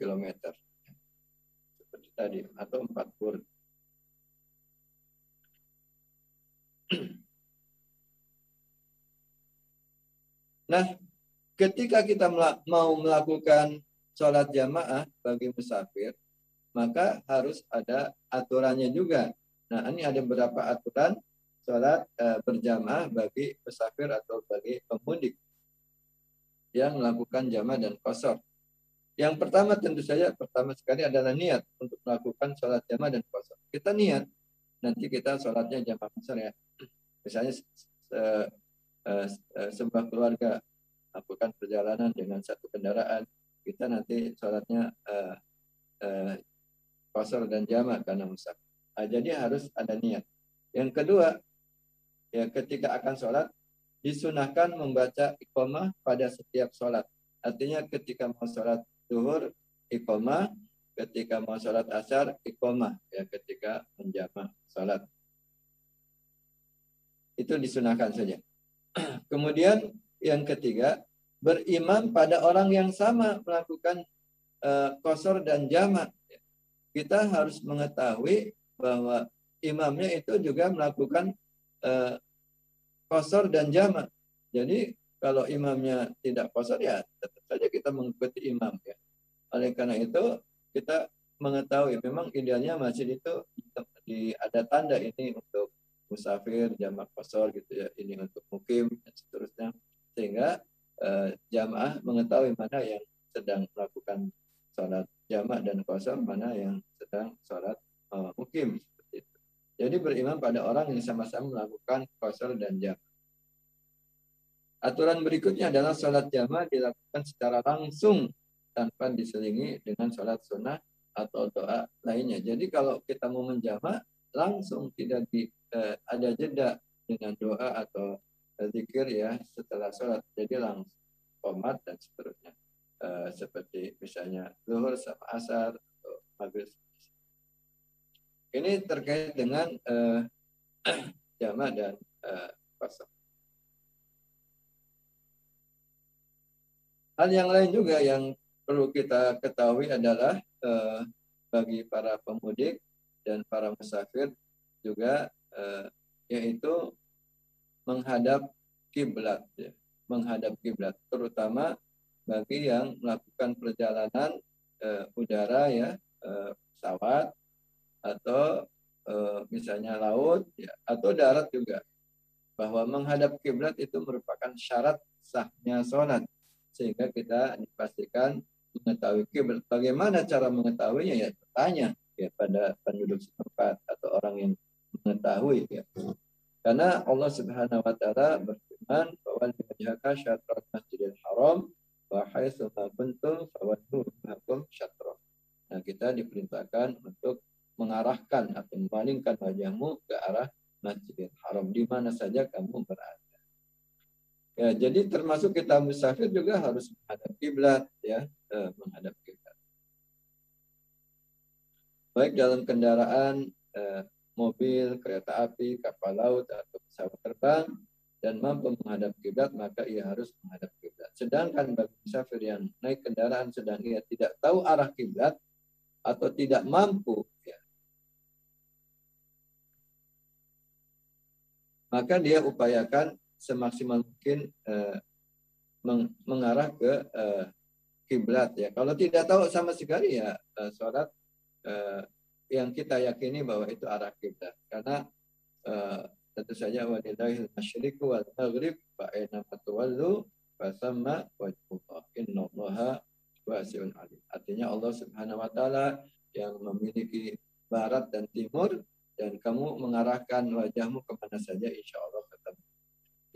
km. Seperti tadi atau 40 Nah, ketika kita mau melakukan sholat jamaah bagi musafir, maka harus ada aturannya juga. Nah, ini ada beberapa aturan sholat uh, berjamaah bagi musafir atau bagi pemudik yang melakukan jamaah dan kosor. Yang pertama tentu saja pertama sekali adalah niat untuk melakukan sholat jamaah dan kosor. Kita niat, nanti kita sholatnya jamaah kosor ya. Misalnya uh, sebuah keluarga melakukan perjalanan dengan satu kendaraan, kita nanti sholatnya uh, uh, dan jamak karena musafir. Nah, jadi harus ada niat. Yang kedua, ya ketika akan sholat, disunahkan membaca iqamah pada setiap sholat. Artinya ketika mau sholat duhur, iqamah, ketika mau sholat asar, iqamah, ya ketika menjamak sholat. Itu disunahkan saja. Kemudian yang ketiga, berimam pada orang yang sama melakukan uh, kosor dan jamak. Kita harus mengetahui bahwa imamnya itu juga melakukan uh, kosor dan jamak. Jadi kalau imamnya tidak kosor ya tetap saja kita mengikuti imam ya. Oleh karena itu kita mengetahui memang idealnya masjid itu di, ada tanda ini untuk musafir, jamak kosor gitu ya, ini untuk mukim dan seterusnya. Sehingga eh, jamaah mengetahui mana yang sedang melakukan sholat jamak dan kosor, mana yang sedang sholat eh, mukim. Jadi berimam pada orang yang sama-sama melakukan kosor dan jamak. Aturan berikutnya adalah sholat jamaah dilakukan secara langsung tanpa diselingi dengan sholat sunnah atau doa lainnya. Jadi kalau kita mau menjamak langsung tidak di, eh, ada jeda dengan doa atau eh, zikir ya setelah sholat. Jadi langsung komat dan seterusnya. Eh, seperti misalnya zuhur sama asar atau maghrib. Ini terkait dengan eh, jamaah dan pasang. Hal yang lain juga yang perlu kita ketahui adalah eh, bagi para pemudik dan para musafir juga eh, yaitu menghadap kiblat ya. menghadap kiblat terutama bagi yang melakukan perjalanan eh, udara ya eh, pesawat atau eh, misalnya laut ya atau darat juga bahwa menghadap kiblat itu merupakan syarat sahnya sholat sehingga kita dipastikan mengetahui kiblat. Bagaimana cara mengetahuinya ya bertanya ya pada penduduk setempat atau orang yang mengetahui ya. Karena Allah Subhanahu wa taala berfirman bahwa wajhaka syatrat Masjidil Haram wa haitsu ma kuntum fawallu hakum syatra. Nah, kita diperintahkan untuk mengarahkan atau memalingkan wajahmu ke arah Masjidil Haram di mana saja kamu berada. Ya, jadi termasuk kita musafir juga harus menghadap kiblat ya, eh, menghadap kiblat baik dalam kendaraan eh, mobil, kereta api, kapal laut atau pesawat terbang dan mampu menghadap kiblat maka ia harus menghadap kiblat. Sedangkan bagi musafir yang naik kendaraan sedang ia tidak tahu arah kiblat atau tidak mampu ya, maka dia upayakan semaksimal mungkin eh, meng mengarah ke eh, kiblat ya. Kalau tidak tahu sama sekali ya eh, sholat uh, yang kita yakini bahwa itu arah kiblat karena uh, tentu saja walillahil masyriqu wal maghrib fa aina fatwallu fasamma wajhullah innallaha wasi'un alim. Artinya Allah Subhanahu wa taala yang memiliki barat dan timur dan kamu mengarahkan wajahmu ke mana saja insya Allah ketemu.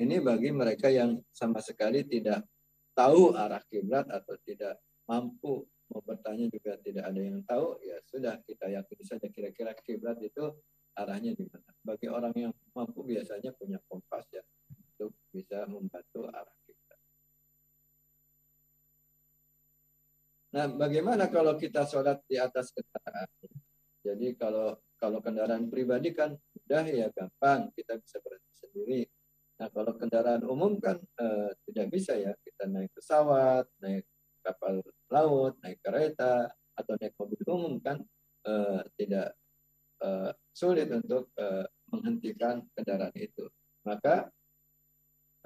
Ini bagi mereka yang sama sekali tidak tahu arah kiblat atau tidak mampu mau bertanya juga tidak ada yang tahu ya sudah kita yakini saja kira-kira kiblat itu arahnya di mana. Bagi orang yang mampu biasanya punya kompas ya untuk bisa membantu arah kiblat. Nah, bagaimana kalau kita sholat di atas kendaraan? Jadi kalau kalau kendaraan pribadi kan mudah ya gampang kita bisa berhenti sendiri. Nah kalau kendaraan umum kan eh, tidak bisa ya kita naik pesawat, naik kapal laut, naik kereta atau naik mobil umum kan eh, tidak eh, sulit untuk uh, menghentikan kendaraan itu. Maka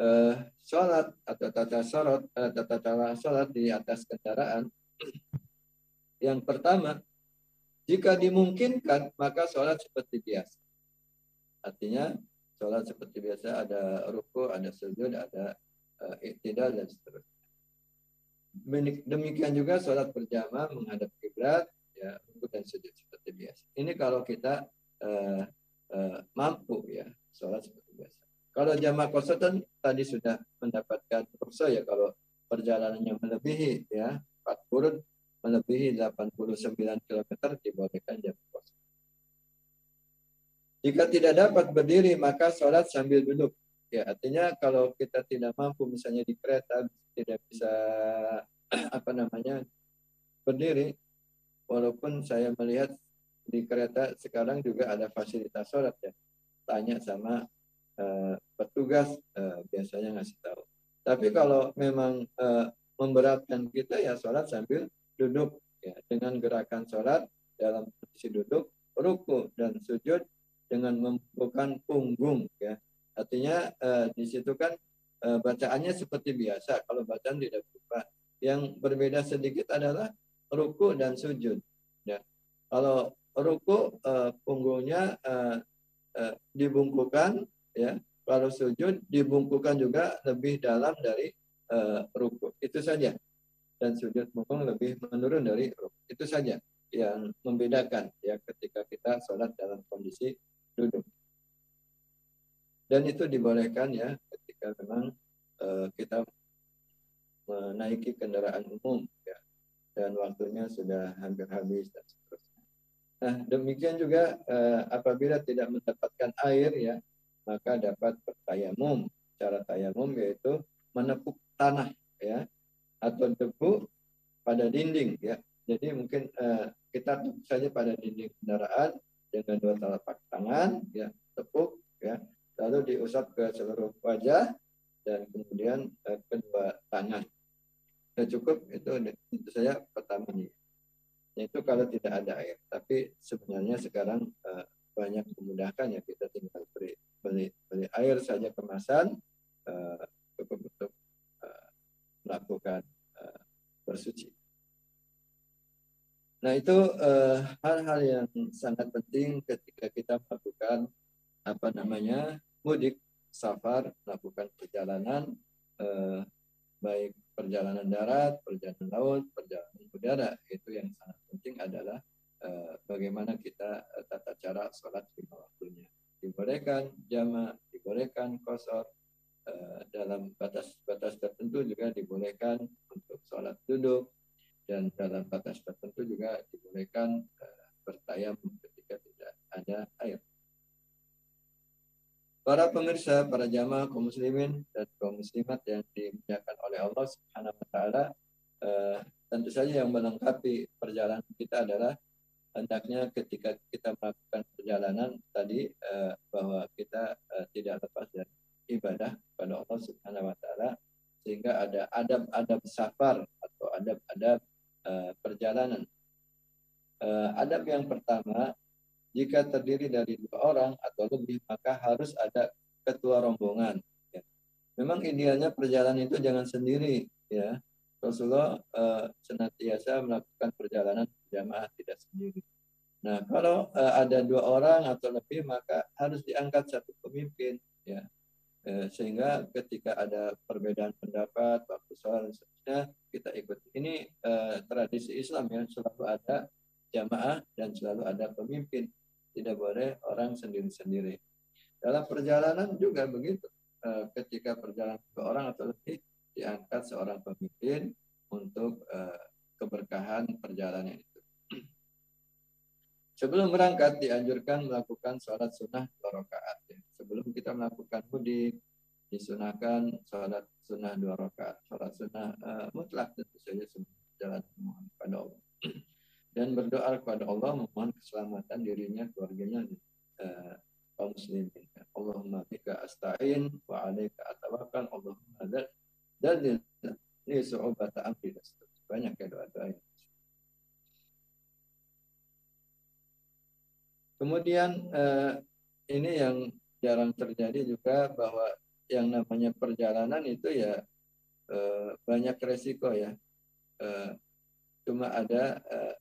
uh, sholat atau tata sholat, uh, tata cara sholat di atas kendaraan yang pertama, jika dimungkinkan maka sholat seperti biasa. Artinya sholat seperti biasa ada ruku, ada sujud, ada uh, iktidal dan seterusnya. Demikian juga sholat berjamaah menghadap kiblat, ya ruku dan sujud seperti biasa. Ini kalau kita uh, uh, mampu ya sholat seperti biasa. Kalau jamaah kosotan tadi sudah mendapatkan ruksa ya kalau perjalanannya melebihi ya 40 melebihi 89 km dibolehkan jamaah kosotan. Jika tidak dapat berdiri maka sholat sambil duduk. Ya artinya kalau kita tidak mampu misalnya di kereta tidak bisa apa namanya berdiri walaupun saya melihat di kereta sekarang juga ada fasilitas sholat ya. Tanya sama uh, petugas uh, biasanya ngasih tahu. Tapi kalau memang uh, memberatkan kita ya sholat sambil duduk ya dengan gerakan sholat dalam posisi duduk, ruku dan sujud dengan membuka punggung ya. Artinya uh, di situ kan uh, bacaannya seperti biasa kalau bacaan tidak berubah. Yang berbeda sedikit adalah ruku dan sujud. Ya. Kalau ruku uh, punggungnya uh, uh, dibungkukan ya kalau sujud dibungkukan juga lebih dalam dari uh, ruku itu saja dan sujud punggung lebih menurun dari ruku itu saja yang membedakan ya ketika kita sholat dalam kondisi duduk dan itu dibolehkan ya ketika memang uh, kita menaiki kendaraan umum ya dan waktunya sudah hampir habis dan seterusnya Nah, demikian juga eh, apabila tidak mendapatkan air ya, maka dapat bertayamum. Cara tayamum yaitu menepuk tanah ya atau debu pada dinding ya. Jadi mungkin eh, kita tepuk saja pada dinding kendaraan dengan dua telapak tangan ya, tepuk ya, lalu diusap ke seluruh wajah dan kemudian eh, kedua tangan. Ya, cukup itu itu saya pertamanya itu kalau tidak ada air. Tapi sebenarnya sekarang uh, banyak memudahkan ya kita tinggal beli beli, beli air saja kemasan uh, cukup untuk uh, melakukan uh, bersuci. Nah itu hal-hal uh, yang sangat penting ketika kita melakukan apa namanya mudik, safar, melakukan perjalanan uh, baik perjalanan darat, perjalanan laut, perjalanan udara itu yang sangat penting adalah uh, bagaimana kita uh, tata cara sholat lima waktunya. Dibolehkan jama, dibolehkan kosor, uh, dalam batas-batas tertentu juga dibolehkan untuk sholat duduk, dan dalam batas tertentu juga dibolehkan uh, bertayamum ketika tidak ada air. Para pemirsa, para jamaah kaum muslimin dan kaum muslimat yang dimuliakan oleh Allah Subhanahu wa taala, eh, tentu saja yang melengkapi perjalanan kita adalah hendaknya ketika kita melakukan perjalanan tadi eh, bahwa kita eh, tidak lepas dari ibadah pada Allah Subhanahu wa taala sehingga ada adab-adab safar atau adab-adab perjalanan. Adab yang pertama jika terdiri dari dua orang atau lebih, maka harus ada ketua rombongan. Ya. Memang idealnya perjalanan itu jangan sendiri, ya. Rasulullah uh, senantiasa melakukan perjalanan jamaah tidak sendiri. Nah, kalau uh, ada dua orang atau lebih, maka harus diangkat satu pemimpin, ya. Eh, sehingga ketika ada perbedaan pendapat waktu sholat seterusnya kita ikut ini eh, tradisi Islam yang selalu ada jamaah dan selalu ada pemimpin tidak boleh orang sendiri-sendiri dalam perjalanan juga begitu eh, ketika perjalanan ke orang atau lebih diangkat seorang pemimpin untuk eh, keberkahan perjalanan itu Sebelum berangkat dianjurkan melakukan sholat sunnah dua rakaat. Ya. Sebelum kita melakukan mudik disunahkan sholat sunnah dua rakaat. Sholat sunnah uh, mutlak tentu saja jalan kepada Allah. Dan berdoa kepada Allah memohon keselamatan dirinya, keluarganya, uh, kaum muslimin. Allahumma bika asta'in wa alaika atawakkal Allahumma dan dan ini su'ubata amri banyak ya doa-doa Kemudian eh, ini yang jarang terjadi juga bahwa yang namanya perjalanan itu ya eh, banyak resiko ya. Eh, cuma ada eh,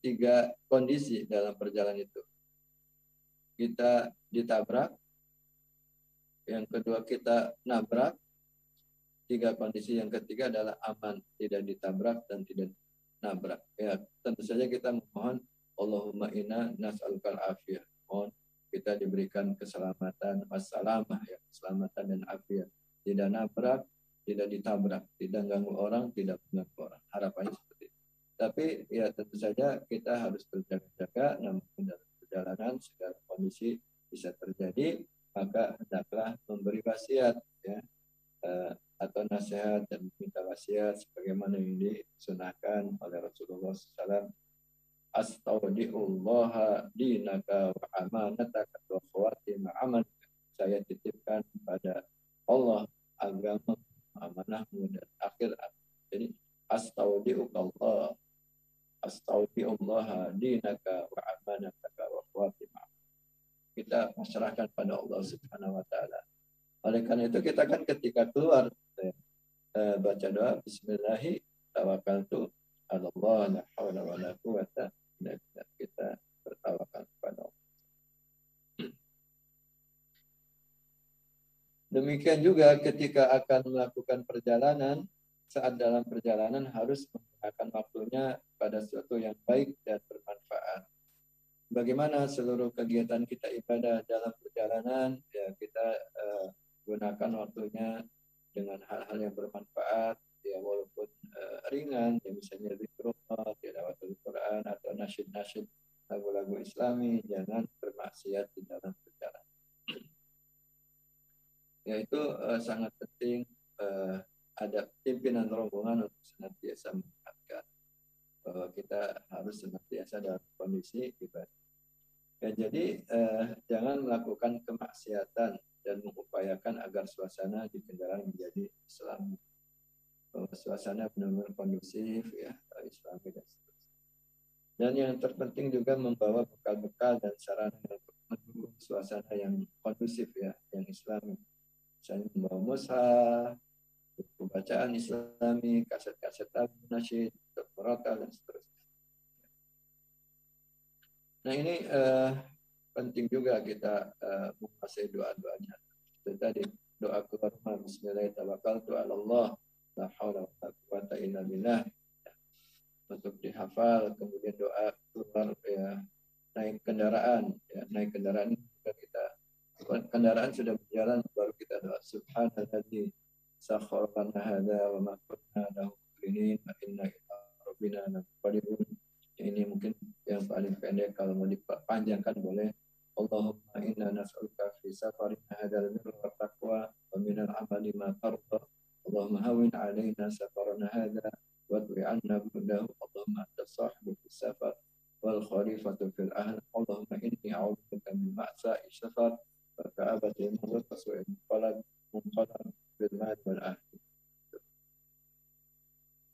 tiga kondisi dalam perjalanan itu. Kita ditabrak, yang kedua kita nabrak, tiga kondisi yang ketiga adalah aman, tidak ditabrak dan tidak nabrak. Ya, tentu saja kita memohon Allahumma inna nas'alukal afiyah. Mohon kita diberikan keselamatan, wassalamah ya, keselamatan dan afiat. Tidak nabrak, tidak ditabrak, tidak ganggu orang, tidak mengganggu orang. Harapannya. Tapi ya tentu saja kita harus berjaga-jaga, namun dalam perjalanan segala kondisi bisa terjadi, maka hendaklah memberi wasiat ya eh, atau nasihat dan minta wasiat sebagaimana yang disunahkan oleh Rasulullah SAW astaudiullah dinaka wa amanataka wa khawatima aman saya titipkan pada Allah agama amanahmu dan akhirat jadi astaudiullah astaudiullah dinaka wa amanataka wa khawatima kita masyarakat pada Allah Subhanahu wa taala oleh karena itu kita kan ketika keluar eh, baca doa bismillahirrahmanirrahim tawakkaltu Allah la haula wa la quwata kita bertawakal kepada Allah. Demikian juga ketika akan melakukan perjalanan, saat dalam perjalanan harus menggunakan waktunya pada sesuatu yang baik dan bermanfaat. Bagaimana seluruh kegiatan kita ibadah dalam perjalanan, ya kita uh, gunakan waktunya dengan hal-hal yang bermanfaat, ya walaupun uh, ringan ya misalnya zikrullah tilawatul Quran atau nasyid-nasyid lagu-lagu islami jangan bermaksiat di dalam perjalanan ya itu uh, sangat penting uh, ada pimpinan rombongan untuk senantiasa mengingatkan bahwa kita harus senantiasa dalam kondisi ibadah ya jadi uh, jangan melakukan kemaksiatan dan mengupayakan agar suasana di kendaraan menjadi Islam suasana benar-benar kondusif ya Islami dan seterusnya. Dan yang terpenting juga membawa bekal-bekal dan sarana untuk mendukung suasana yang kondusif ya, yang Islami. Misalnya membawa mushaf, buku bacaan Islami, kaset-kaset lagu nasyid, murotal dan seterusnya. Nah ini uh, penting juga kita uh, menguasai doa-doanya. Itu tadi doa keluar Bismillahirrahmanirrahim la haula wa quwata illa billah. Untuk dihafal kemudian doa keluar ya naik kendaraan ya naik kendaraan juga kita kendaraan sudah berjalan baru kita doa subhanalladzi sakhkhara lana hadza wa ma kunna lahu muqrinin wa inna ila rabbina ya, ini mungkin yang paling pendek kalau mau dipanjangkan boleh Allahumma inna nas'aluka fi safarina hadzal birra wa taqwa wa min al-amali ma tarda. Allahumma hawin alaina safarana hadha wa tu'anna budahu. Allahumma anta sahibu fi safar wal khalifatu fil ahl. Allahumma inni a'udzubika min ma'sa'i safar wa ka'abati al-mawt wa qalb munqatab fil mal wal ahl.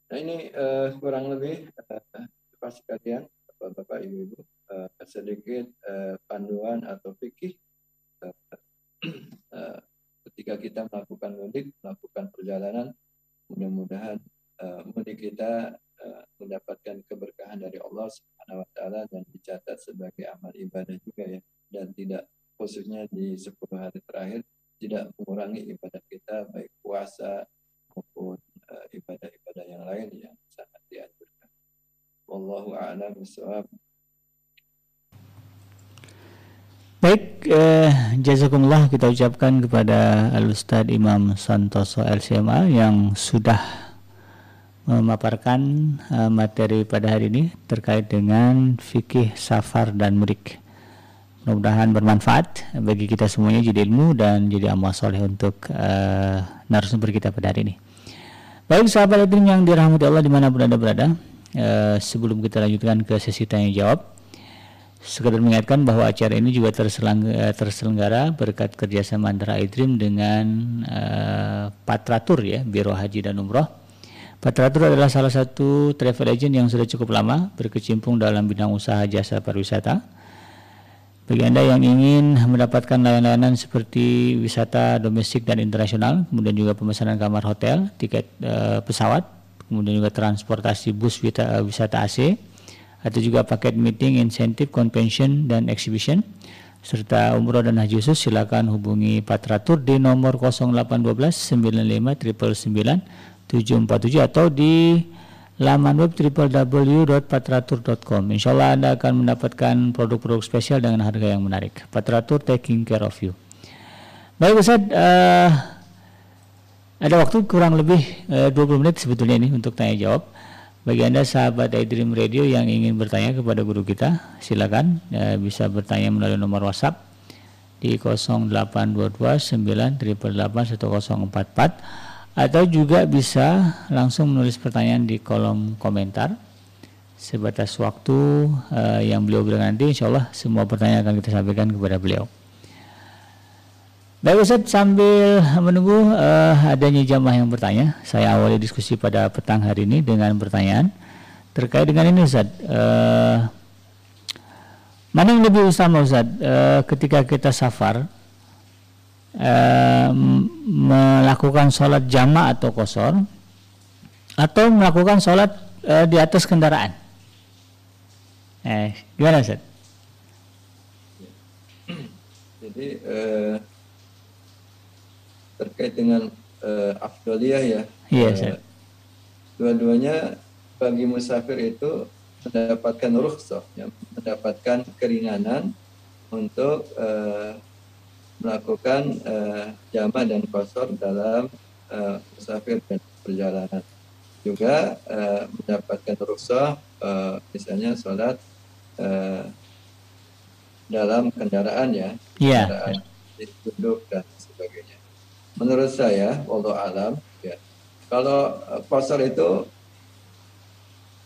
Nah ini uh, kurang lebih eh, uh, pas kalian Bapak-Bapak, Ibu-Ibu uh, sedikit uh, panduan atau fikih uh, ketika kita melakukan mudik, melakukan perjalanan, mudah-mudahan mudik kita mendapatkan keberkahan dari Allah Subhanahu wa taala dan dicatat sebagai amal ibadah juga ya dan tidak khususnya di 10 hari terakhir tidak mengurangi ibadah kita baik puasa maupun ibadah-ibadah yang lain yang sangat dianjurkan. Wallahu a'lam bishawab. Baik, eh, jazakumullah kita ucapkan kepada Al-Ustadz Imam Santoso LCMA yang sudah memaparkan uh, materi pada hari ini terkait dengan fikih safar dan mudik. Mudah-mudahan bermanfaat bagi kita semuanya jadi ilmu dan jadi amal soleh untuk uh, narasumber kita pada hari ini. Baik sahabat yang dirahmati Allah di mana pun anda berada, uh, sebelum kita lanjutkan ke sesi tanya jawab, sekedar mengingatkan bahwa acara ini juga terselenggara berkat kerjasama antara iDream dengan uh, Patratur ya, Biro Haji dan Umroh Patratur adalah salah satu travel agent yang sudah cukup lama berkecimpung dalam bidang usaha jasa pariwisata. Bagi Anda yang ingin mendapatkan layanan-layanan seperti wisata domestik dan internasional, kemudian juga pemesanan kamar hotel, tiket uh, pesawat, kemudian juga transportasi bus wisata, wisata AC, atau juga paket meeting, insentif, convention, dan exhibition, serta umroh dan haji khusus, silakan hubungi Patratur di nomor 0812 95 999 747 atau di laman web www.patratur.com. Insya Allah Anda akan mendapatkan produk-produk spesial dengan harga yang menarik. Patratur taking care of you. Baik Ustaz, uh, ada waktu kurang lebih eh, uh, 20 menit sebetulnya ini untuk tanya jawab. Bagi Anda sahabat iDream Radio yang ingin bertanya kepada guru kita, silakan uh, bisa bertanya melalui nomor WhatsApp di 0822 988 1044 atau juga bisa langsung menulis pertanyaan di kolom komentar. Sebatas waktu uh, yang beliau berikan nanti insya Allah semua pertanyaan akan kita sampaikan kepada beliau Baik Ustaz sambil menunggu uh, adanya jamaah yang bertanya saya awali diskusi pada petang hari ini dengan pertanyaan terkait dengan ini Ustaz uh, mana yang lebih utama Ustaz uh, ketika kita safar eh, melakukan sholat jama atau kosor atau melakukan sholat eh, di atas kendaraan. Eh, gimana Ustaz? Jadi eh, terkait dengan eh, afdoliyah ya. Iya, eh, Dua-duanya bagi musafir itu mendapatkan rukhsah, ya, mendapatkan keringanan untuk eh, melakukan uh, jama dan kosor dalam uh, musafir dan perjalanan. Juga uh, mendapatkan rukhsah uh, misalnya sholat uh, dalam kendaraan ya, yeah. kendaraan duduk dan sebagainya. Menurut saya, wallahu alam, ya, kalau kosor itu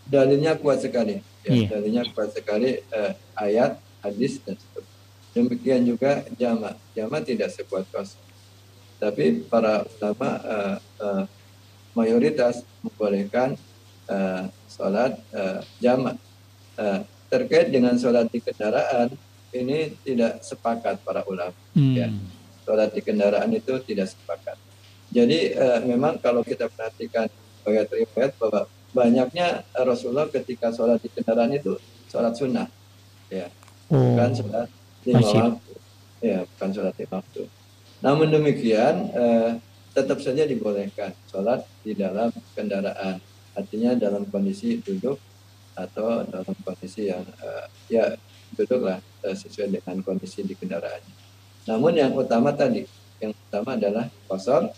dalilnya kuat sekali, ya, yeah. dalilnya kuat sekali uh, ayat, hadis dan sebagainya Demikian juga jama. Jama tidak sekuat kosong. Tapi para ulama uh, uh, mayoritas membolehkan uh, sholat uh, jama. Uh, terkait dengan sholat di kendaraan, ini tidak sepakat para ulama. Hmm. Ya. Sholat di kendaraan itu tidak sepakat. Jadi uh, memang kalau kita perhatikan riwayat-riwayat bahwa banyaknya Rasulullah ketika sholat di kendaraan itu sholat sunnah, ya, oh. bukan sholat lima waktu. Ya, bukan sholat lima waktu. Namun demikian, eh, tetap saja dibolehkan sholat di dalam kendaraan. Artinya dalam kondisi duduk atau dalam kondisi yang eh, ya duduklah eh, sesuai dengan kondisi di kendaraannya. Namun yang utama tadi, yang utama adalah kosor,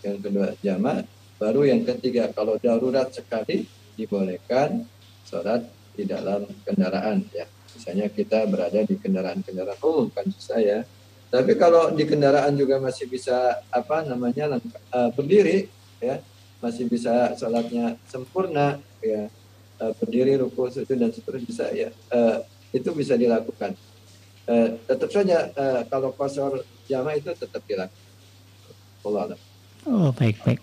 yang kedua jamak, baru yang ketiga kalau darurat sekali dibolehkan sholat di dalam kendaraan ya Misalnya kita berada di kendaraan-kendaraan umum kan saya. Tapi kalau di kendaraan juga masih bisa apa namanya uh, berdiri ya, masih bisa sholatnya sempurna ya, uh, berdiri ruku sujud dan seterusnya bisa ya. Uh, itu bisa dilakukan. Uh, tetap saja uh, kalau kosor jamaah itu tetap dilakukan. Allah Oh baik baik.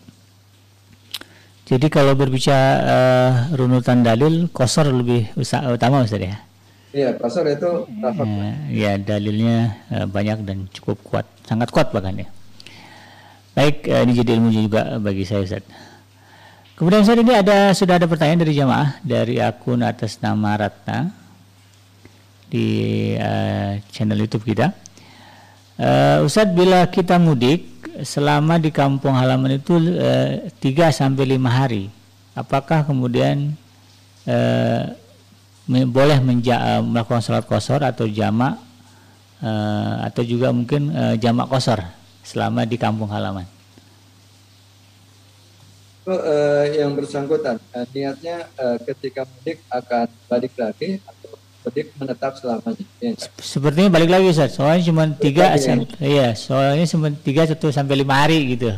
Jadi kalau berbicara uh, runutan dalil, kosor lebih utama Ustaz ya? Iya, pasar itu Ya, ya dalilnya uh, banyak dan cukup kuat, sangat kuat bahkan ya. Baik, uh, ini jadi ilmu juga bagi saya Ustaz. Kemudian saat ini ada sudah ada pertanyaan dari jamaah dari akun atas nama Ratna di uh, channel YouTube kita. Uh, Ustadz bila kita mudik selama di kampung halaman itu uh, 3 sampai 5 hari, apakah kemudian uh, boleh menja melakukan sholat kosor atau jamak uh, atau juga mungkin uh, jamak kosor selama di kampung halaman? uh, yang bersangkutan uh, niatnya uh, ketika mudik akan balik lagi mudik menetap selamanya. Ya, Sepertinya balik lagi Ustaz. Soalnya cuma tiga iya, soalnya cuma tiga satu sampai lima hari gitu.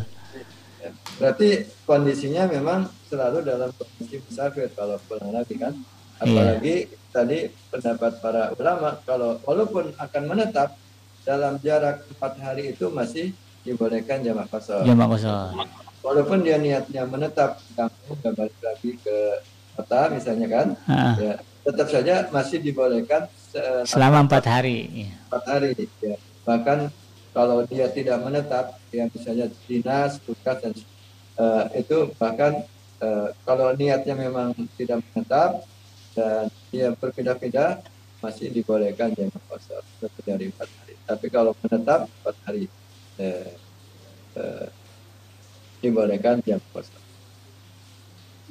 Ya, berarti kondisinya memang selalu dalam kondisi musafir kalau pulang lagi kan. Iya. Apalagi iya. tadi pendapat para ulama kalau walaupun akan menetap dalam jarak empat hari itu masih dibolehkan jamak kosong. Jamak kosong. Walaupun dia niatnya menetap kampung dan balik lagi ke kota misalnya kan, ya tetap saja masih dibolehkan selama empat hari. Iya. Empat hari, ya. Bahkan kalau dia tidak menetap, ya misalnya dinas, tugas dan uh, itu bahkan uh, kalau niatnya memang tidak menetap dan dia berpindah-pindah masih dibolehkan jam puasa lebih dari empat hari. Tapi kalau menetap empat hari, uh, uh, dibolehkan jam puasa.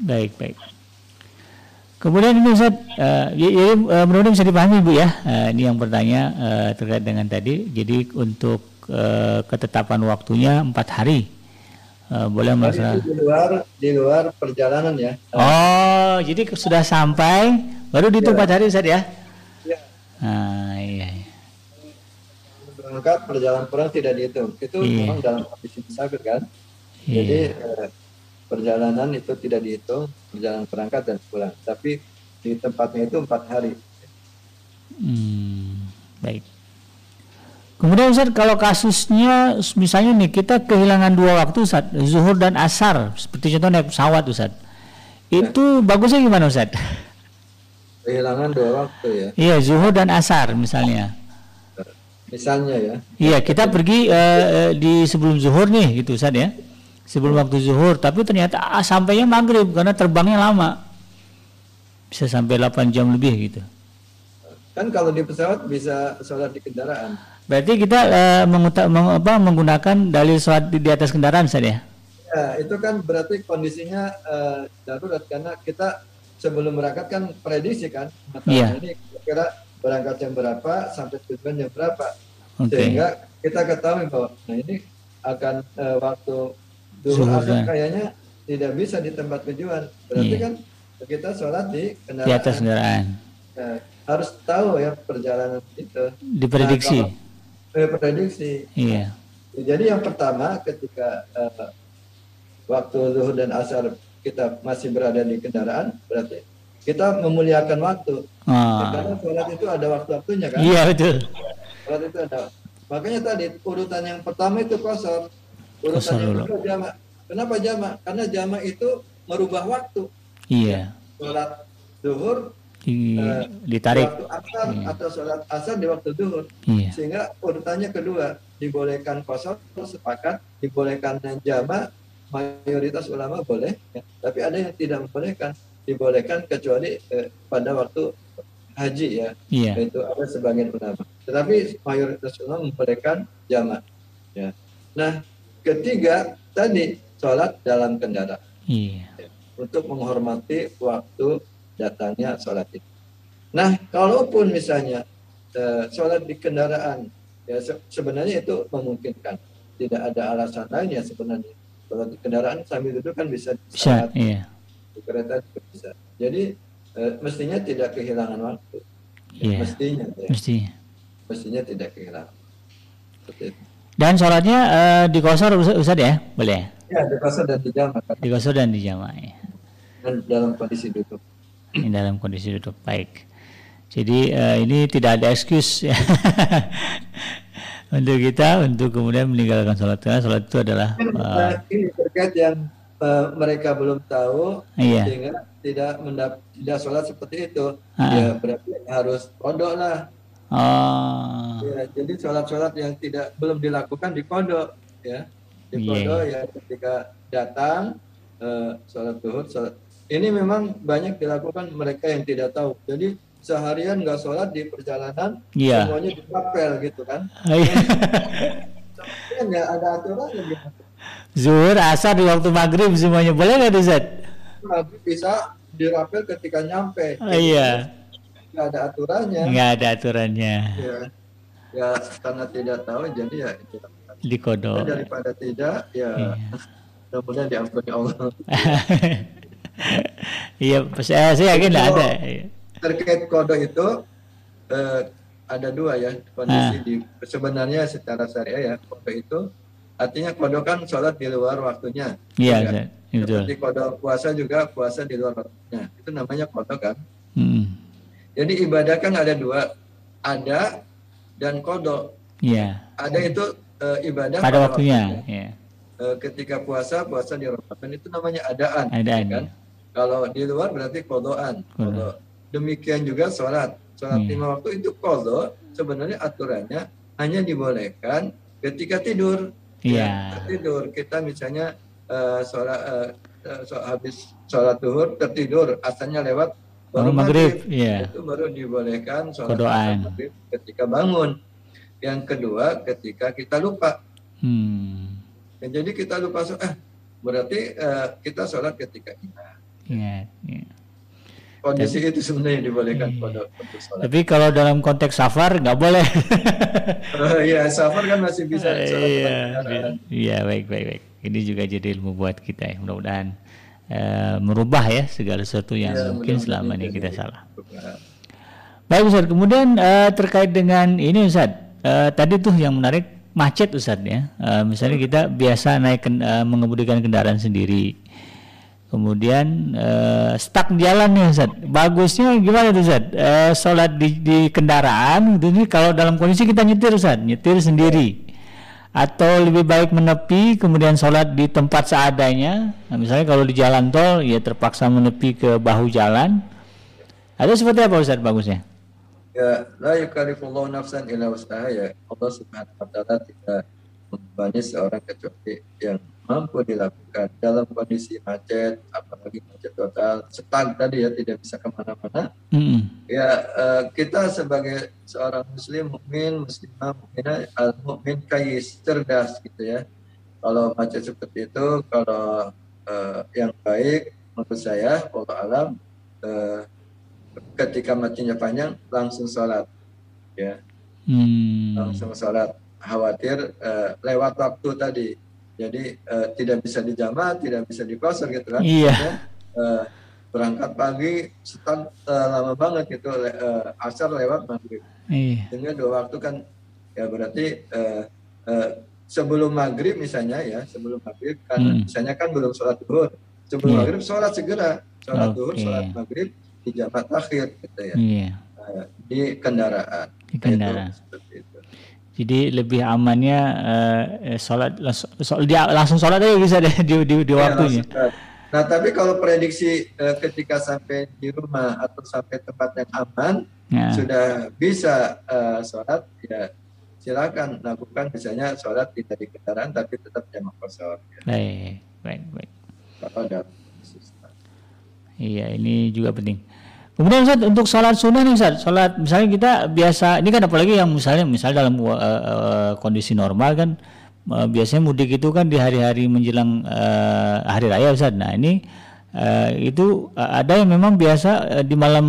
Baik, baik. Kemudian ini Ustaz, uh, ya, ya, uh, mudah-mudahan bisa dipahami Bu ya. Uh, ini yang bertanya uh, terkait dengan tadi. Jadi untuk uh, ketetapan waktunya empat hari. Uh, boleh melaksanakan di luar di luar perjalanan ya. Oh, jadi sudah sampai baru dihitung empat ya. hari Ustaz ya? Iya. Ah, iya. iya. Berangkat perjalanan pulang tidak dihitung. Itu iya. memang dalam kondisi musafir kan. Iya. Jadi uh, perjalanan itu tidak dihitung perjalanan perangkat dan pulang. Tapi di tempatnya itu empat hari. Hmm, baik. Kemudian Ustaz kalau kasusnya misalnya nih kita kehilangan dua waktu Ustaz zuhur dan asar seperti contoh naik pesawat Ustaz. Itu ya. bagusnya gimana Ustaz? Kehilangan dua waktu ya. Iya zuhur dan asar misalnya. Misalnya ya. Iya kita pergi uh, di sebelum zuhur nih gitu Ustaz ya sebelum waktu zuhur tapi ternyata ah, sampainya maghrib karena terbangnya lama. Bisa sampai 8 jam lebih gitu. Kan kalau di pesawat bisa sholat di kendaraan. Berarti kita uh, menguta, meng, apa, menggunakan dalil sholat di, di atas kendaraan saja ya? Itu kan berarti kondisinya uh, darurat karena kita sebelum berangkat kan prediksi kan iya. ini kira berangkat jam berapa sampai tujuan jam berapa. Okay. sehingga kita ketahui bahwa nah ini akan uh, waktu Duhur asar kayaknya tidak bisa di tempat tujuan. Berarti yeah. kan kita sholat di kendaraan. Di atas kendaraan. Nah, harus tahu ya perjalanan itu. Diprediksi. Nah, kalau, eh, prediksi. Iya. Jadi yang pertama ketika uh, waktu zuhur dan asar kita masih berada di kendaraan, berarti kita memuliakan waktu. Ah. Karena sholat itu ada waktu-waktunya kan? Iya betul. Sholat itu ada. Makanya tadi urutan yang pertama itu kosor. Kedua jamak. Kenapa jamak? Karena jamak itu merubah waktu. Iya. Sholat duhur di, uh, ditarik waktu asar iya. atau sholat asar di waktu duhur. Iya. Sehingga urutannya kedua dibolehkan kosong sepakat, dibolehkan jamak mayoritas ulama boleh, ya. tapi ada yang tidak membolehkan, dibolehkan kecuali eh, pada waktu haji ya, iya. itu ada sebagian ulama. Tetapi mayoritas ulama membolehkan jamak. Ya. Nah, Ketiga, tadi sholat dalam kendaraan. Iya. Untuk menghormati waktu datangnya sholat itu. Nah, kalaupun misalnya uh, sholat di kendaraan, ya se sebenarnya itu memungkinkan. Tidak ada alasan lain ya sebenarnya. Sholat di kendaraan sambil duduk kan bisa. Bisa, iya. Di kereta juga bisa. Jadi uh, mestinya tidak kehilangan waktu. Iya. Mestinya. Ya. Mestinya. Mestinya tidak kehilangan. Seperti itu. Dan sholatnya uh, di kosor Ustaz ya? Boleh? Ya, di kosor dan di jamak. Di kosor dan di jamak ya. Dan dalam kondisi duduk. Ini dalam kondisi duduk. Baik. Jadi uh, ini tidak ada excuse ya. untuk kita untuk kemudian meninggalkan sholat karena sholat itu adalah uh, ini terkait yang uh, mereka belum tahu iya. sehingga tidak mendap tidak sholat seperti itu uh -uh. ya berarti harus pondok lah Oh. Ya, jadi sholat-sholat yang tidak belum dilakukan di kodok ya di iya, kodok yeah. ya ketika datang uh, sholat duhur sholat ini memang banyak dilakukan mereka yang tidak tahu jadi seharian nggak sholat di perjalanan, Iya. semuanya dirapel gitu kan. Iya. Nggak ada aturannya gitu. Zuhur, asar di waktu maghrib semuanya boleh nggak Ustaz? Tapi bisa dirapel ketika nyampe. Oh, iya. Nggak ada aturannya. Nggak ada aturannya. Ya, ya karena tidak tahu jadi ya itu. Di kodok. Daripada tidak ya Iya. mudah-mudahan diampuni Allah. Iya, saya, saya yakin nggak ada. Terkait kode itu eh, ada dua ya kondisi Ah. di sebenarnya secara syariah ya kode itu artinya kode kan sholat di luar waktunya. Iya, Ya. Ustaz. betul. Seperti kode puasa juga puasa di luar waktunya. Itu namanya kode kan. Hmm. Jadi ibadah kan ada dua, ada dan kodok. Iya. Ada itu eh, ibadah Pada waktunya. Iya. Eh, ketika puasa, puasa di Ramadan itu namanya adaan. Adaan, ya kan? Kalau di luar berarti kodoan. Kodo. Demikian juga sholat. Sholat Iya. lima waktu itu kodo, sebenarnya aturannya hanya dibolehkan ketika tidur. Iya. Ya, tidur. Kita misalnya eh, sholat, eh, eh, so- habis sholat duhur tertidur, asalnya lewat Baru maghrib. Iya. itu baru dibolehkan sholat Kodoan. maghrib ketika bangun. Yang kedua ketika kita lupa. Hmm. Ya, jadi kita lupa eh, berarti eh, kita sholat ketika ingat. Iya. iya. Kondisi itu sebenarnya dibolehkan Iya. pada sholat. Tapi kalau dalam konteks safar nggak boleh. Eh, Iya, safar kan masih bisa sholat Iya, kendaraan. iya baik baik baik. Ini juga jadi ilmu buat kita ya. Mudah-mudahan eh, merubah ya segala sesuatu yang Iya, mungkin selama ini kita salah. Baik Ustaz, kemudian eh, terkait dengan ini Ustaz, eh, tadi tuh yang menarik macet Ustaz ya. Eh, misalnya kita biasa naik ken- eh, mengemudikan kendaraan sendiri. Kemudian eh, stuck di jalan nih Ustaz. Bagusnya gimana tuh Ustaz? Eh, sholat di, di kendaraan gitu kalau dalam kondisi kita nyetir Ustaz, nyetir sendiri. Atau lebih baik menepi kemudian sholat di tempat seadanya. Nah, misalnya kalau di jalan tol ya terpaksa menepi ke bahu jalan. Atau seperti apa Ustaz bagusnya? Ya, la yukallifullahu nafsan illa wus'aha ya. Allah Subhanahu wa taala tidak membebani seorang kecuali yang mampu dilakukan dalam kondisi macet, apalagi macet total, stuck tadi ya tidak bisa ke mana-mana. Mm-mm. Ya, eh, kita sebagai seorang muslim mukmin, muslimah, mukminah, al mukmin kayis, cerdas gitu ya. Kalau macet seperti itu, kalau eh, yang baik menurut saya, Allah alam, eh, ketika macetnya panjang langsung sholat, ya, Hmm. langsung sholat. Khawatir eh, lewat waktu tadi, jadi eh, tidak bisa dijamah, tidak bisa dikosor gitu kan. Iya. Ya, eh, berangkat pagi, start eh, lama banget gitu, le- eh, asar lewat maghrib. Iya. Sehingga dua waktu kan, ya berarti eh, eh, sebelum maghrib misalnya ya, sebelum maghrib kan, Hmm. misalnya kan belum sholat duhur, sebelum Iya. maghrib sholat segera, sholat duhur, Oke. sholat maghrib di jamat akhir gitu ya, Iya. Eh, di kendaraan. Di Nah, itu kendaraan. seperti itu. Jadi lebih amannya eh, eh, sholat langsung, so- dia langsung sholat aja bisa deh di, di, di Ya, waktunya. langsung. Nah, tapi kalau prediksi eh, ketika sampai di rumah atau sampai tempat yang aman, Nah, sudah bisa eh, sholat, ya silakan lakukan misalnya sholat tidak di kendaraan tapi tetap jamak kosor. Ya. baik, baik, baik. Kalau ada. Iya, ini juga penting. Kemudian Ustaz untuk sholat sunnah nih Ustaz, sholat misalnya kita biasa, ini kan apalagi yang misalnya misalnya dalam eh, eh, kondisi normal kan eh, biasanya mudik itu kan di hari-hari menjelang eh, hari raya Ustaz. Nah ini eh, itu eh, ada yang memang biasa eh, di malam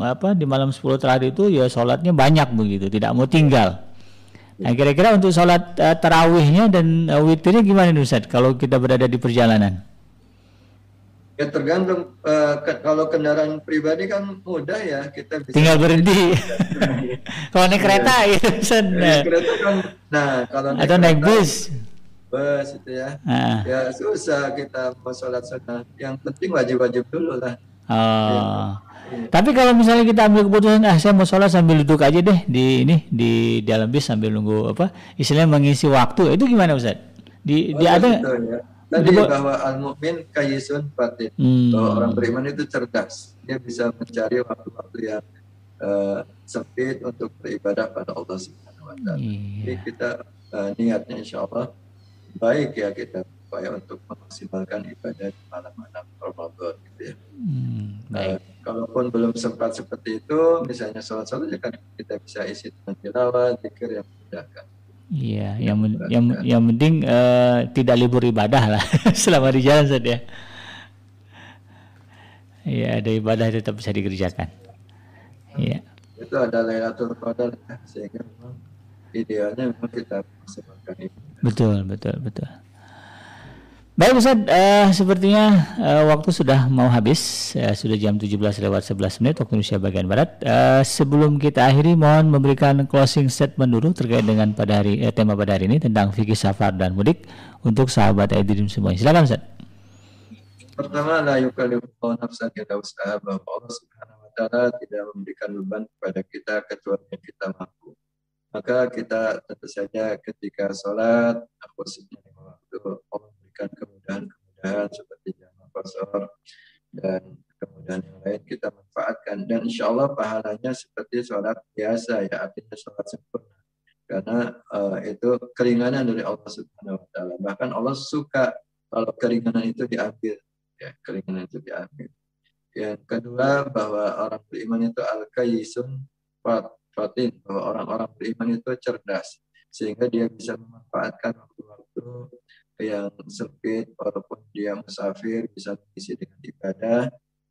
apa di malam 10 terakhir itu ya sholatnya banyak begitu, tidak mau tinggal. Nah kira-kira untuk sholat eh, tarawihnya dan eh, witirnya gimana nih Ustaz kalau kita berada di perjalanan? Ya tergantung eh, ke- kalau kendaraan pribadi kan mudah ya kita bisa Tinggal berhenti. kalau naik kereta gitu Ustaz. Naik Nah, kereta kan nah kalau naik atau naik kereta, bus. bus itu ya Ah, ya susah kita mau sholat sunnah yang penting wajib-wajib dulu lah oh. Tapi kalau misalnya kita ambil keputusan, ah saya mau sholat sambil duduk aja deh di ini di dalam bis sambil nunggu apa, istilahnya mengisi waktu, itu gimana Ustaz? Di, di Oh, ada? gitu ya. Tadi di bo- bahwa al mukmin kayisun fatin. Hmm. Bahwa orang beriman itu cerdas. Dia bisa mencari waktu-waktu yang eh, sempit untuk beribadah pada Allah Subhanahu wa taala. Jadi Iya. kita eh, niatnya insya Allah baik ya kita upaya untuk memaksimalkan ibadah di malam-malam Ramadan gitu ya. Hmm, baik. Eh, Kalaupun belum sempat seperti itu, misalnya sholat-sholat ya kan kita bisa isi dengan tilawah, zikir yang memudahkan. Iya, yang yang yang penting uh, tidak libur ibadah lah selama di jalan saja. Iya, ada ibadah tetap bisa dikerjakan. Iya. Itu ada Lailatul Qadar sehingga memang idealnya memang kita maksimalkan itu. Betul, betul, betul. Baik Ustaz, uh, sepertinya uh, waktu sudah mau habis, uh, sudah jam 17 lewat 11 menit waktu Indonesia bagian Barat. Uh, sebelum kita akhiri, mohon memberikan closing statement dulu terkait dengan pada hari eh, tema pada hari ini tentang fikih safar dan mudik untuk sahabat Aidirim semuanya. Silakan Ustaz. Pertama, la yukallifullahu nafsan illa usaha bahwa Allah Subhanahu wa taala tidak memberikan beban kepada kita kecuali yang kita mampu. Maka kita tentu saja ketika sholat, khususnya waktu memberikan kemudahan-kemudahan seperti jamak kosor dan kemudahan yang lain kita manfaatkan. Dan insya Allah pahalanya seperti sholat biasa ya artinya sholat sempurna. Karena uh, itu keringanan dari Allah Subhanahu Wa Taala. Bahkan Allah suka kalau keringanan itu diambil. Ya keringanan itu diambil. Yang kedua bahwa orang beriman itu al kayisun fatin. Bahwa orang-orang beriman itu cerdas. Sehingga dia bisa memanfaatkan waktu-waktu yang sempit walaupun dia musafir bisa mengisi dengan ibadah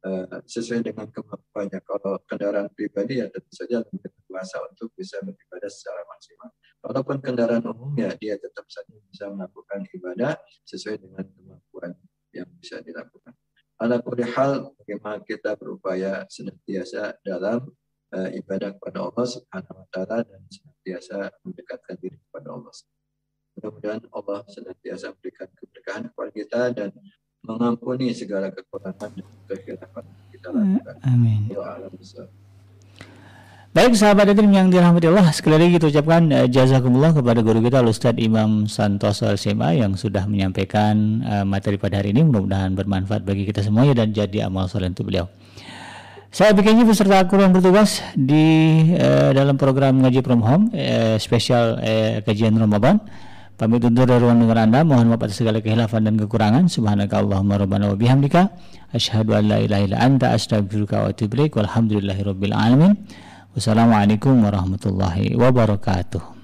uh, sesuai dengan kemampuannya. Kalau kendaraan pribadi ya tentu saja lebih berkuasa untuk bisa beribadah secara maksimal. Walaupun kendaraan umum ya dia tetap saja bisa melakukan ibadah sesuai dengan kemampuan yang bisa dilakukan. Ala hal bagaimana kita berupaya senantiasa dalam uh, ibadah kepada Allah Subhanahu wa taala dan senantiasa mendekatkan diri kepada Allah. Mudah-mudahan Allah senantiasa memberikan keberkahan kepada kita dan mengampuni segala kekurangan dan kekhilafan kita lakukan. Amin. Baik sahabat Edim yang dirahmati Allah Sekali lagi kita ucapkan uh, jazakumullah kepada guru kita Ustaz Imam Santoso LCMA Yang sudah menyampaikan uh, materi pada hari ini Mudah-mudahan bermanfaat bagi kita semuanya Dan jadi amal soleh untuk beliau saya bikinnya peserta Quran bertugas di uh, dalam program ngaji from home uh, spesial uh, kajian Ramadan Pamit undur dari ruang dengar Anda. Mohon maaf atas segala kehilafan dan kekurangan. Subhanaka Allahumma rabbana wa bihamdika. Asyhadu an la ilaha illa anta astaghfiruka wa atubu ilaik. Walhamdulillahirabbil alamin. Wassalamualaikum warahmatullahi wabarakatuh.